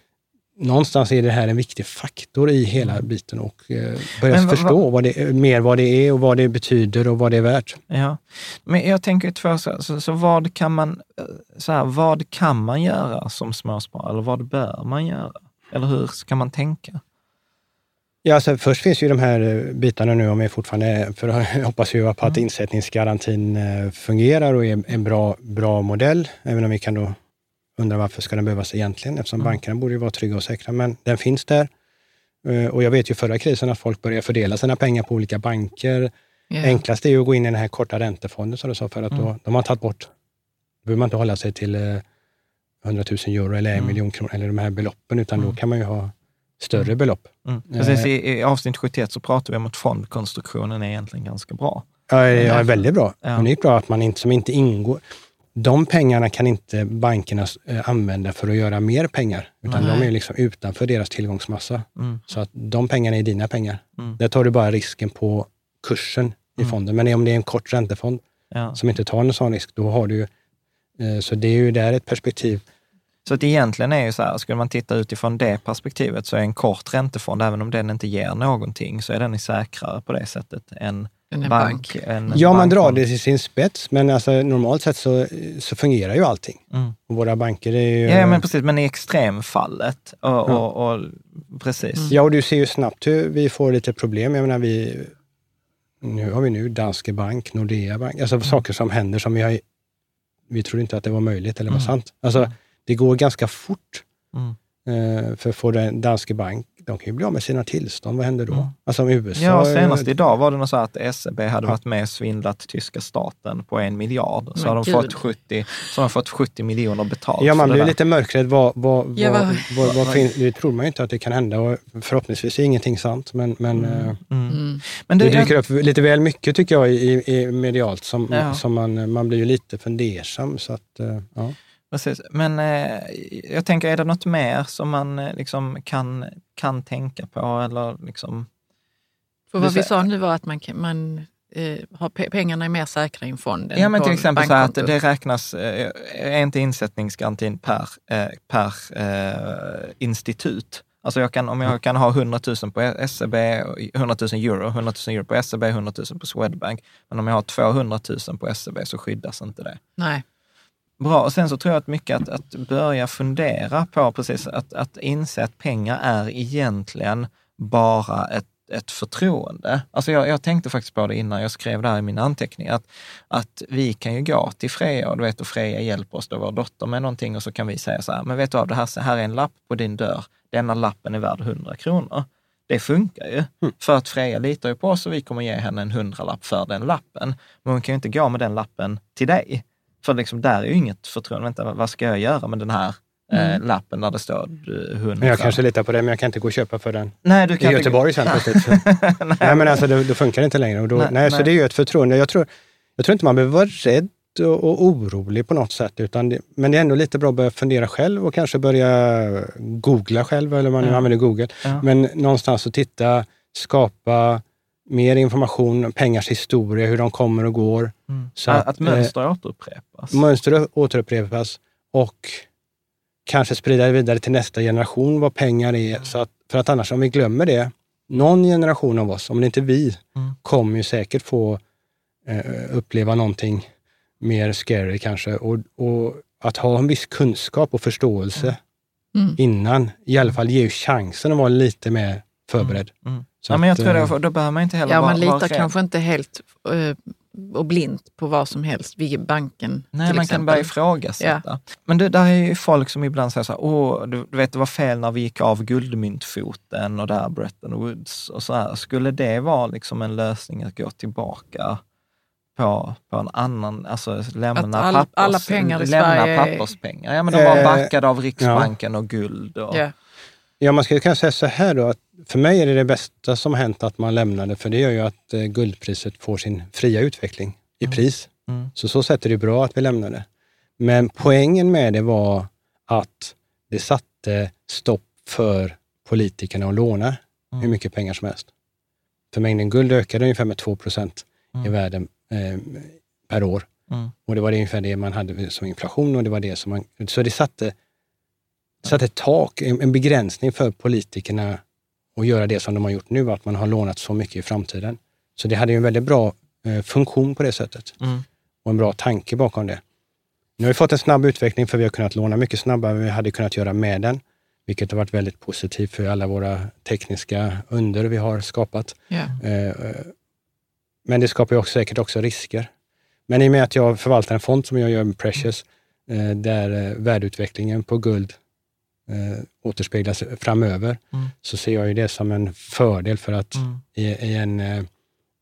Någonstans är det här en viktig faktor i hela mm. biten och eh, börja förstå vad det, mer vad det är och vad det betyder och vad det är värt. Ja, men jag tänker två så, så, så vad kan man, eh, så här, vad kan man göra som småsparare eller vad bör man göra? Eller hur ska man tänka? Ja, alltså först finns ju de här eh, bitarna nu om vi fortfarande, för jag hoppas ju på att mm. insättningsgarantin fungerar och är en bra, bra modell, även om vi kan då undra varför ska den behövas egentligen, eftersom mm. bankerna borde ju vara trygga och säkra, men den finns där. Eh, och jag vet ju förra krisen att folk börjar fördela sina pengar på olika banker. Yeah. Enklast är ju att gå in i den här korta räntefonden som du sa, för att mm. då, de har tagit bort, då behöver man inte hålla sig till 100 000 euro eller en mm. miljon kronor, eller de här beloppen, utan mm. då kan man ju ha större mm. belopp. Mm. Precis, i, i avsnitt 71 så pratar vi om att fondkonstruktionen är egentligen ganska bra. Ja, ja väldigt bra. Ja. Är bra att man inte, som inte ingår, de pengarna kan inte bankerna eh, använda för att göra mer pengar, utan Nej. de är liksom utanför deras tillgångsmassa. Mm. Så att de pengarna är dina pengar. Mm. Där tar du bara risken på kursen i mm. fonden. Men om det är en kort räntefond ja. som inte tar en sån risk, då har du ju... Eh, så det är ju där ett perspektiv Så att egentligen är ju så här, skulle man titta utifrån det perspektivet så är en kort räntefond, även om den inte ger någonting, så är den säkrare på det sättet än en bank. bank. En ja, man drar det till sin spets, men alltså, normalt sett så, så fungerar ju allting. Mm. Och våra banker är ju... Ja, men precis, men i extremfallet. Och, ja. och, och precis. Mm. Ja, och du ser ju snabbt hur vi får lite problem. Jag menar, vi, nu har vi nu Danske Bank, Nordea Bank, alltså mm. saker som händer som vi har... Vi trodde inte att det var möjligt eller var mm. sant. Alltså, mm. det går ganska fort. Mm. Eh, för att få den Danske Bank de kan ju bli av med sina tillstånd. Vad händer då? Mm. Alltså om USA... Ja, senast idag var det nog så att SEB hade ja. varit med och svindlat tyska staten på en miljard. Så har de fått 70, så har de fått 70 miljoner betalt. Ja, man blir lite mörkrädd. Vad, vad, ja, vad, vad, vad, fin, det tror man ju inte att det kan hända och förhoppningsvis är ingenting sant. Men, men, mm. Eh, mm. mm. men det, det dyker upp lite väl mycket tycker jag i, i medialt som, ja. som man, man blir ju lite fundersam. Så att, eh, ja. Precis, men eh, jag tänker, är det något mer som man eh, liksom kan, kan tänka på eller liksom? För vad vi sa nu var att man, man eh, har pengarna är mer säkra i en fond Ja, men till exempel så att det räknas, eh, är inte insättningsgarantin per, eh, per eh, institut? Alltså jag kan, om jag kan ha 100 000 på SEB, 100 000 euro, 100 000 euro på SEB, 100 000 på Swedbank. Men om jag har 200 000 på SEB så skyddas inte det. Nej. Bra, och sen så tror jag att mycket att, att börja fundera på precis att, att inse att pengar är egentligen bara ett, ett förtroende. Alltså jag, jag tänkte faktiskt på det innan jag skrev det här i mina anteckningar, att, att vi kan ju gå till Freja och, du vet, och Freja hjälper oss, då, vår dotter, med någonting och så kan vi säga så här, men vet du vad, det här, här är en lapp på din dörr, denna lappen är värd 100 kronor. Det funkar ju, mm. för att Freja litar ju på oss och vi kommer ge henne en hundralapp för den lappen. Men hon kan ju inte gå med den lappen till dig. För liksom, där är ju inget förtroende. Vänta, vad ska jag göra med den här eh, mm. lappen där det står hund? Jag kanske litar på det, men jag kan inte gå och köpa för den nej, du kan i Göteborg sen plötsligt. nej, nej, men alltså det, det funkar inte längre. Då, nej, nej, Så det är ju ett förtroende. Jag tror, jag tror inte man behöver vara rädd och, och orolig på något sätt. Utan det, men det är ändå lite bra att börja fundera själv och kanske börja googla själv, eller man nu använder Google. Ja. Men någonstans att titta, skapa mer information, pengars historia, hur de kommer och går. Mm. Så att, att mönster eh, återupprepas. Mönster återupprepas och kanske sprida det vidare till nästa generation vad pengar är. Mm. Så att, för att annars, om vi glömmer det, någon generation av oss, om det inte vi, mm. kommer ju säkert få eh, uppleva någonting mer scary kanske. Och, och, att ha en viss kunskap och förståelse mm. innan, i alla fall ger ju chansen att vara lite mer förberedd. Mm. mm. Så ja, men jag tror det, eh, då behöver man inte heller ja, vara Man litar kanske inte helt uh, och blint på vad som helst vid banken. Nej, man exempel. kan börja ifrågasätta. Ja. Men det, där är ju folk som ibland säger så här, åh, du, du, vet det var fel när vi gick av guldmyntfoten och där Bretton Woods och så här. Skulle det vara liksom en lösning att gå tillbaka på, på en annan, alltså lämna, all, pappers, alla pengar i lämna Sverige... papperspengar? Ja, men de var eh, backade av Riksbanken ja. och guld. Och, yeah. Ja, man skulle kunna säga så här då, att för mig är det det bästa som hänt att man lämnade, för det gör ju att eh, guldpriset får sin fria utveckling i mm. pris. Mm. Så så sätt är det bra att vi lämnade. Men poängen med det var att det satte stopp för politikerna att låna mm. hur mycket pengar som helst. För mängden guld ökade ungefär med 2 procent mm. i världen eh, per år. Mm. Och det var ungefär det man hade som inflation och det var det som man... Så det satte satt ett tak, en, begränsning för politikerna att göra det som de har gjort nu, att man har lånat så mycket i framtiden. Så det hade en väldigt bra eh, funktion på det sättet mm. och en bra tanke bakom det. Nu har vi fått en snabb utveckling för vi har kunnat låna mycket snabbare än vi hade kunnat göra med den, vilket har varit väldigt positivt för alla våra tekniska under vi har skapat. Yeah. men det skapar också, säkert också risker. Men i och med att jag förvaltar en fond som jag gör med Precious, eh, där eh, värdeutvecklingen på guld eh, återspeglas framöver, mm. så ser jag ju det som en fördel för att mm. i, i, en, eh,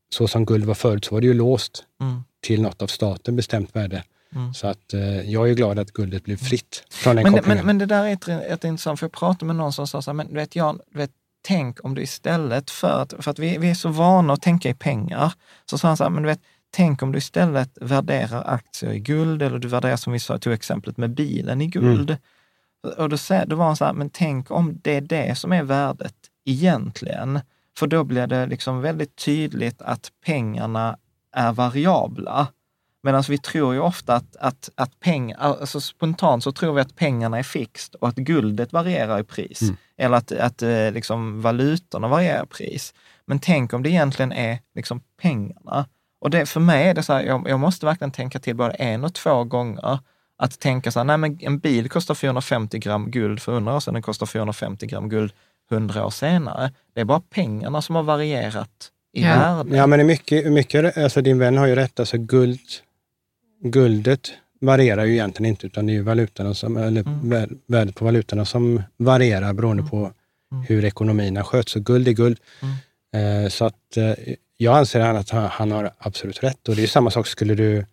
så som guld var förut, så var det ju låst mm. till något av staten bestämt värde. Mm. Så att eh, jag är glad att guldet blev fritt från den men, kopplingen. Men, men det där är ett, ett intressant, för jag pratade med någon som sa så här, men du vet, Jan, du vet, tänk om du istället för att, för att vi, vi är så vana att tänka i pengar, så sa han så här, men du vet, tänk om du istället värderar aktier i guld, eller du värderar som vi sa, tog exemplet med bilen i guld. Mm. Och då, då var han så här, men tänk om det är det som är värdet egentligen. För då blir det liksom väldigt tydligt att pengarna är variabla. Medan vi tror ju ofta att, att, att pengar, alltså spontant så tror vi att pengarna är fixt och att guldet varierar i pris. Mm. Eller att, att eh, liksom, valutorna varierar i pris. Men tänk om det egentligen är liksom, pengarna. Och det, för mig är det så här, jag, jag måste verkligen tänka till både en och två gånger. Att tänka så här, nej men en bil kostar 450 gram guld för 100 år sedan, den kostar 450 gram guld 100 år senare. Det är bara pengarna som har varierat i ja. värde. Ja, men mycket, mycket, alltså din vän har ju rätt, alltså guld, guldet varierar ju egentligen inte, utan det är ju valutorna som, eller mm. värdet på valutorna som varierar beroende mm. på mm. hur ekonomierna sköts. Så guld är guld. Mm. Eh, så att eh, jag anser att han, han, har absolut rätt. Och det är samma sak, skulle du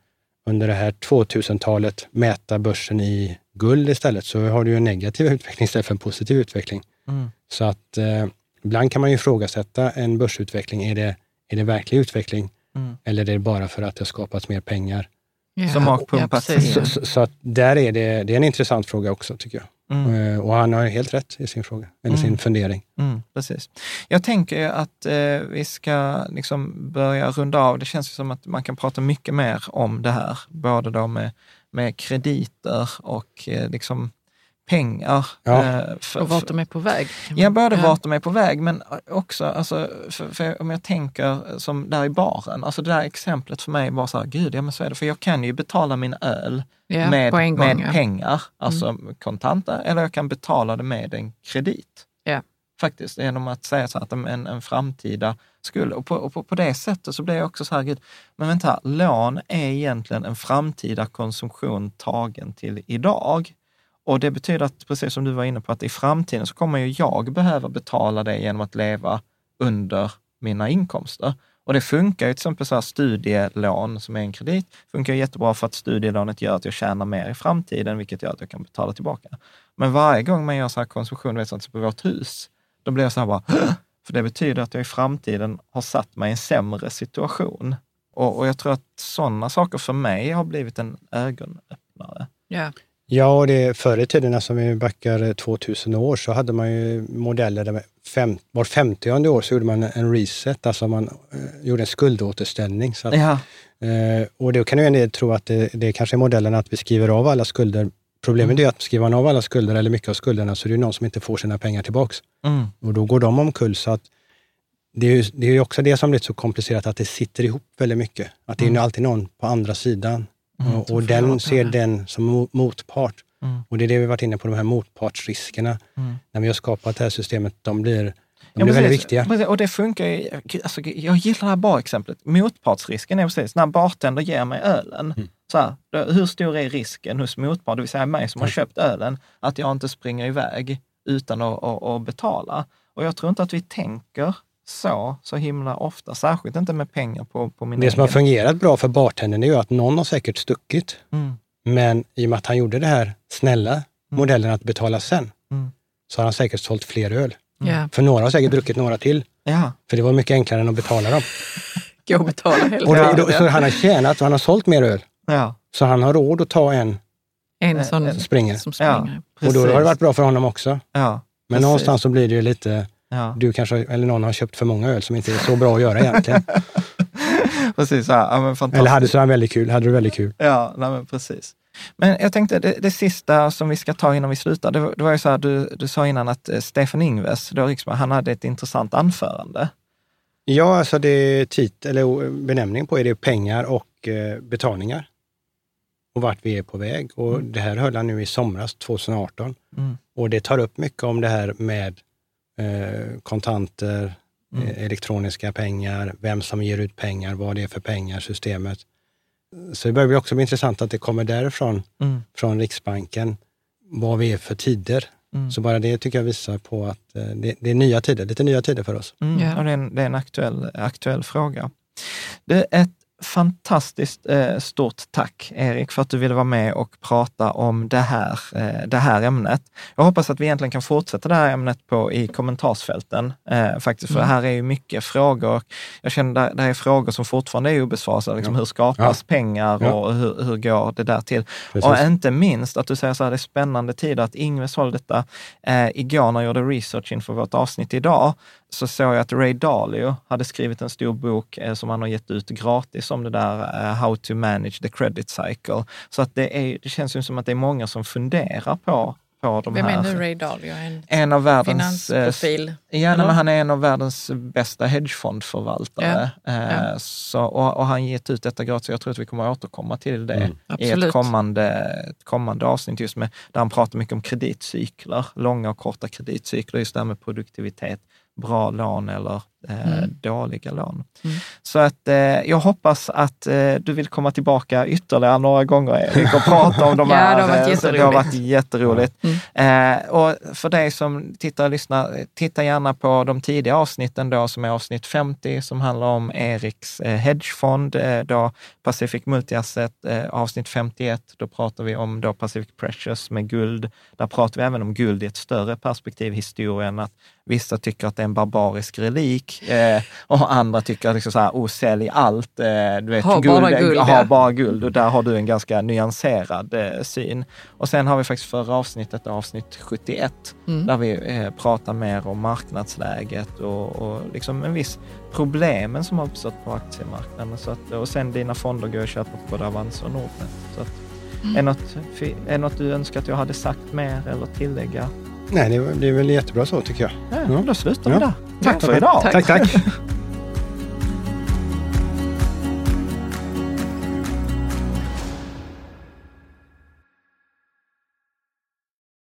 under det här 2000-talet mäta börsen i guld istället, så har du ju en negativ utveckling istället för en positiv utveckling. Mm. Så att eh, ibland kan man ju ifrågasätta en börsutveckling. Är det, är det verklig utveckling? Mm. Eller är det bara för att det har skapats mer pengar? Ja. Som har pumpats ja, så, så, så, att där är det, det är en intressant fråga också, tycker jag. Mm. Eh, och han har helt rätt i sin fråga, eller mm. sin fundering. Mm, precis. Jag tänker att eh, vi ska liksom börja runda av. Det känns som att man kan prata mycket mer om det här, både då med, med krediter och eh, liksom pengar. Ja. Eh, för, och vart de är på väg. Ja, både ja. vart de är på väg, men också alltså, för, för om jag tänker som där i baren, alltså det där exemplet för mig var så här, gud, ja men så är det, för jag kan ju betala min öl ja, med, gång, med ja. pengar, alltså mm. kontanter, eller jag kan betala det med en kredit. Ja. Faktiskt, genom att säga så att en, en framtida skuld. Och, på, och på, på, det sättet så blir jag också så här, gud, men vänta, lån är egentligen en framtida konsumtion tagen till idag. Och det betyder att, precis som du var inne på, att i framtiden så kommer ju jag behöva betala det genom att leva under mina inkomster. Och det funkar ju till exempel så här studielån som är en kredit, funkar jättebra för att studielånet gör att jag tjänar mer i framtiden, vilket gör att jag kan betala tillbaka. Men varje gång man gör så här konsumtion, vet, som på vårt hus, då blir jag så här bara, för det betyder att jag i framtiden har satt mig i en sämre situation. Och, och jag tror att sådana saker för mig har blivit en ögonöppnare. Yeah. Ja, och det, förr i tiden, alltså vi backar 2000 år, så hade man ju modeller där fem, var 50 år så gjorde man en reset, alltså man eh, gjorde en skuldåterställning. Så att, ja. eh, och då kan ju en del tro att det, det kanske är modellen att vi skriver av alla skulder. Problemet mm. är att skriver man av alla skulder, eller mycket av skulderna, så är det någon som inte får sina pengar tillbaks. Mm. Och då går de omkull. Så att det är ju det är också det som blivit så komplicerat, att det sitter ihop väldigt mycket. Att det är mm. alltid någon på andra sidan Mm, och, den ser den som motpart. Mm. Och det är det vi varit inne på, de här motpartsriskerna. Mm. När vi har skapat det här systemet, de blir, de ja, blir väldigt viktiga. Och det funkar ju, alltså, jag gillar det här bar-exemplet. Motpartsrisken är precis när bartender ger mig ölen. Mm. Så här, då, hur stor är risken hos motpart, det vill säga mig som har köpt ölen, att jag inte springer iväg utan att, att, att betala? Och jag tror inte att vi tänker så, så himla ofta. Särskilt inte med pengar på, på min Det egen. som har fungerat bra för bartendern är ju att någon har säkert stuckit. Mm. Men i och med att han gjorde det här snälla mm. modellen att betala sen, mm. så har han säkert sålt fler öl. Yeah. För några har säkert druckit några till. Ja. För det var mycket enklare än att betala dem. Gå och betala hela och då, då, Så han har tjänat han har sålt mer öl. Ja. Så han har råd att ta en, en sån som springer. Som springer. Ja, och då har det varit bra för honom också. Ja, Men någonstans så blir det ju lite Ja. Du kanske, eller någon har köpt för många öl som inte är så bra att göra egentligen. precis, ja. Eller hade, så väldigt kul, hade du väldigt kul. Ja, nej, men precis. Men jag tänkte, det, det, sista som vi ska ta innan vi slutar, det det var ju så här, du, du sa innan att eh, Stefan Ingves, då riksman, han hade ett intressant anförande. Ja, alltså det tit, eller benämning på är det pengar och eh, betalningar och vart vi är på väg. Och mm. Det här höll han nu i somras, 2018. Mm. Och det tar upp mycket om det här med eh, kontanter, mm. Eh, elektroniska pengar, vem som ger ut pengar, vad det är för pengar, systemet. Så det börjar också bli intressant att det kommer därifrån, mm. från Riksbanken, vad vi är för tider. Mm. Så bara det tycker jag visar på att eh, det, det, är nya tider, lite nya tider för oss. Mm. Ja, och det är en, det är en aktuell, aktuell fråga. Det är ett fantastiskt eh, stort tack, Erik, för att du ville vara med och prata om det här, eh, det här ämnet. Jag hoppas att vi egentligen kan fortsätta det här ämnet på, i kommentarsfälten, eh, faktiskt, för mm. här är ju mycket frågor. Jag känner att det är frågor som fortfarande är obesvarade. Liksom, ja. Hur skapas ja. pengar ja. och hur, hur går det där till? Precis. Och inte minst att du säger så här, det är spännande tider, att Ingves håller detta. Eh, igår när jag gjorde research inför vårt avsnitt idag, så såg jag att Ray Dalio hade skrivit en stor bok eh, som han har gett ut gratis gratis om det där uh, How to manage the credit cycle. Så att det, är, det känns ju som att det är många som funderar på på de Vem här. är nu Ray Dalio? En, en av världens, finansprofil? Ja, men han är en av världens bästa hedgefondförvaltare. Ja, ja. Så, och, och, han gett ut detta gratis. Jag tror att vi kommer att återkomma till det mm, i ett kommande, ett kommande avsnitt, just med, där han pratar mycket om kreditcykler, långa och korta kreditcykler, just det här med produktivitet bra lån eller eh, mm. dåliga lån. Mm. Så att eh, jag hoppas att eh, du vill komma tillbaka ytterligare några gånger Erik och prata om de här. ja, det har varit jätteroligt. Det har varit jätteroligt. Mm. Eh, och för dig som tittar och lyssnar, titta gärna på de tidiga avsnitten då som är avsnitt 50 som handlar om Eriks eh, hedgefond, eh, då Pacific Multiasset, avsnitt 51, då pratar vi om då Pacific Precious med guld. Där pratar vi även om guld i ett större perspektiv, historien, att Vissa tycker att det är en barbarisk relik eh, och andra tycker liksom så här, oh, sälj allt. Eh, du vet, ha, guld, bara guld, ha ja. bara guld. Och där har du en ganska nyanserad eh, syn. Och sen har vi faktiskt förra avsnittet, avsnitt 71, mm. där vi eh, pratar mer om marknadsläget och, och liksom en viss problemen som har uppstått på aktiemarknaden. Så att, och sen dina fonder går att köpa på både Avanza och Nordnet. Så att, mm. är, något, är något du önskar att jag hade sagt mer eller tillägga? Nej, det är, väl jättebra så tycker jag. Ja, ja. Då slutar vi där. Tack för idag. tack. tack.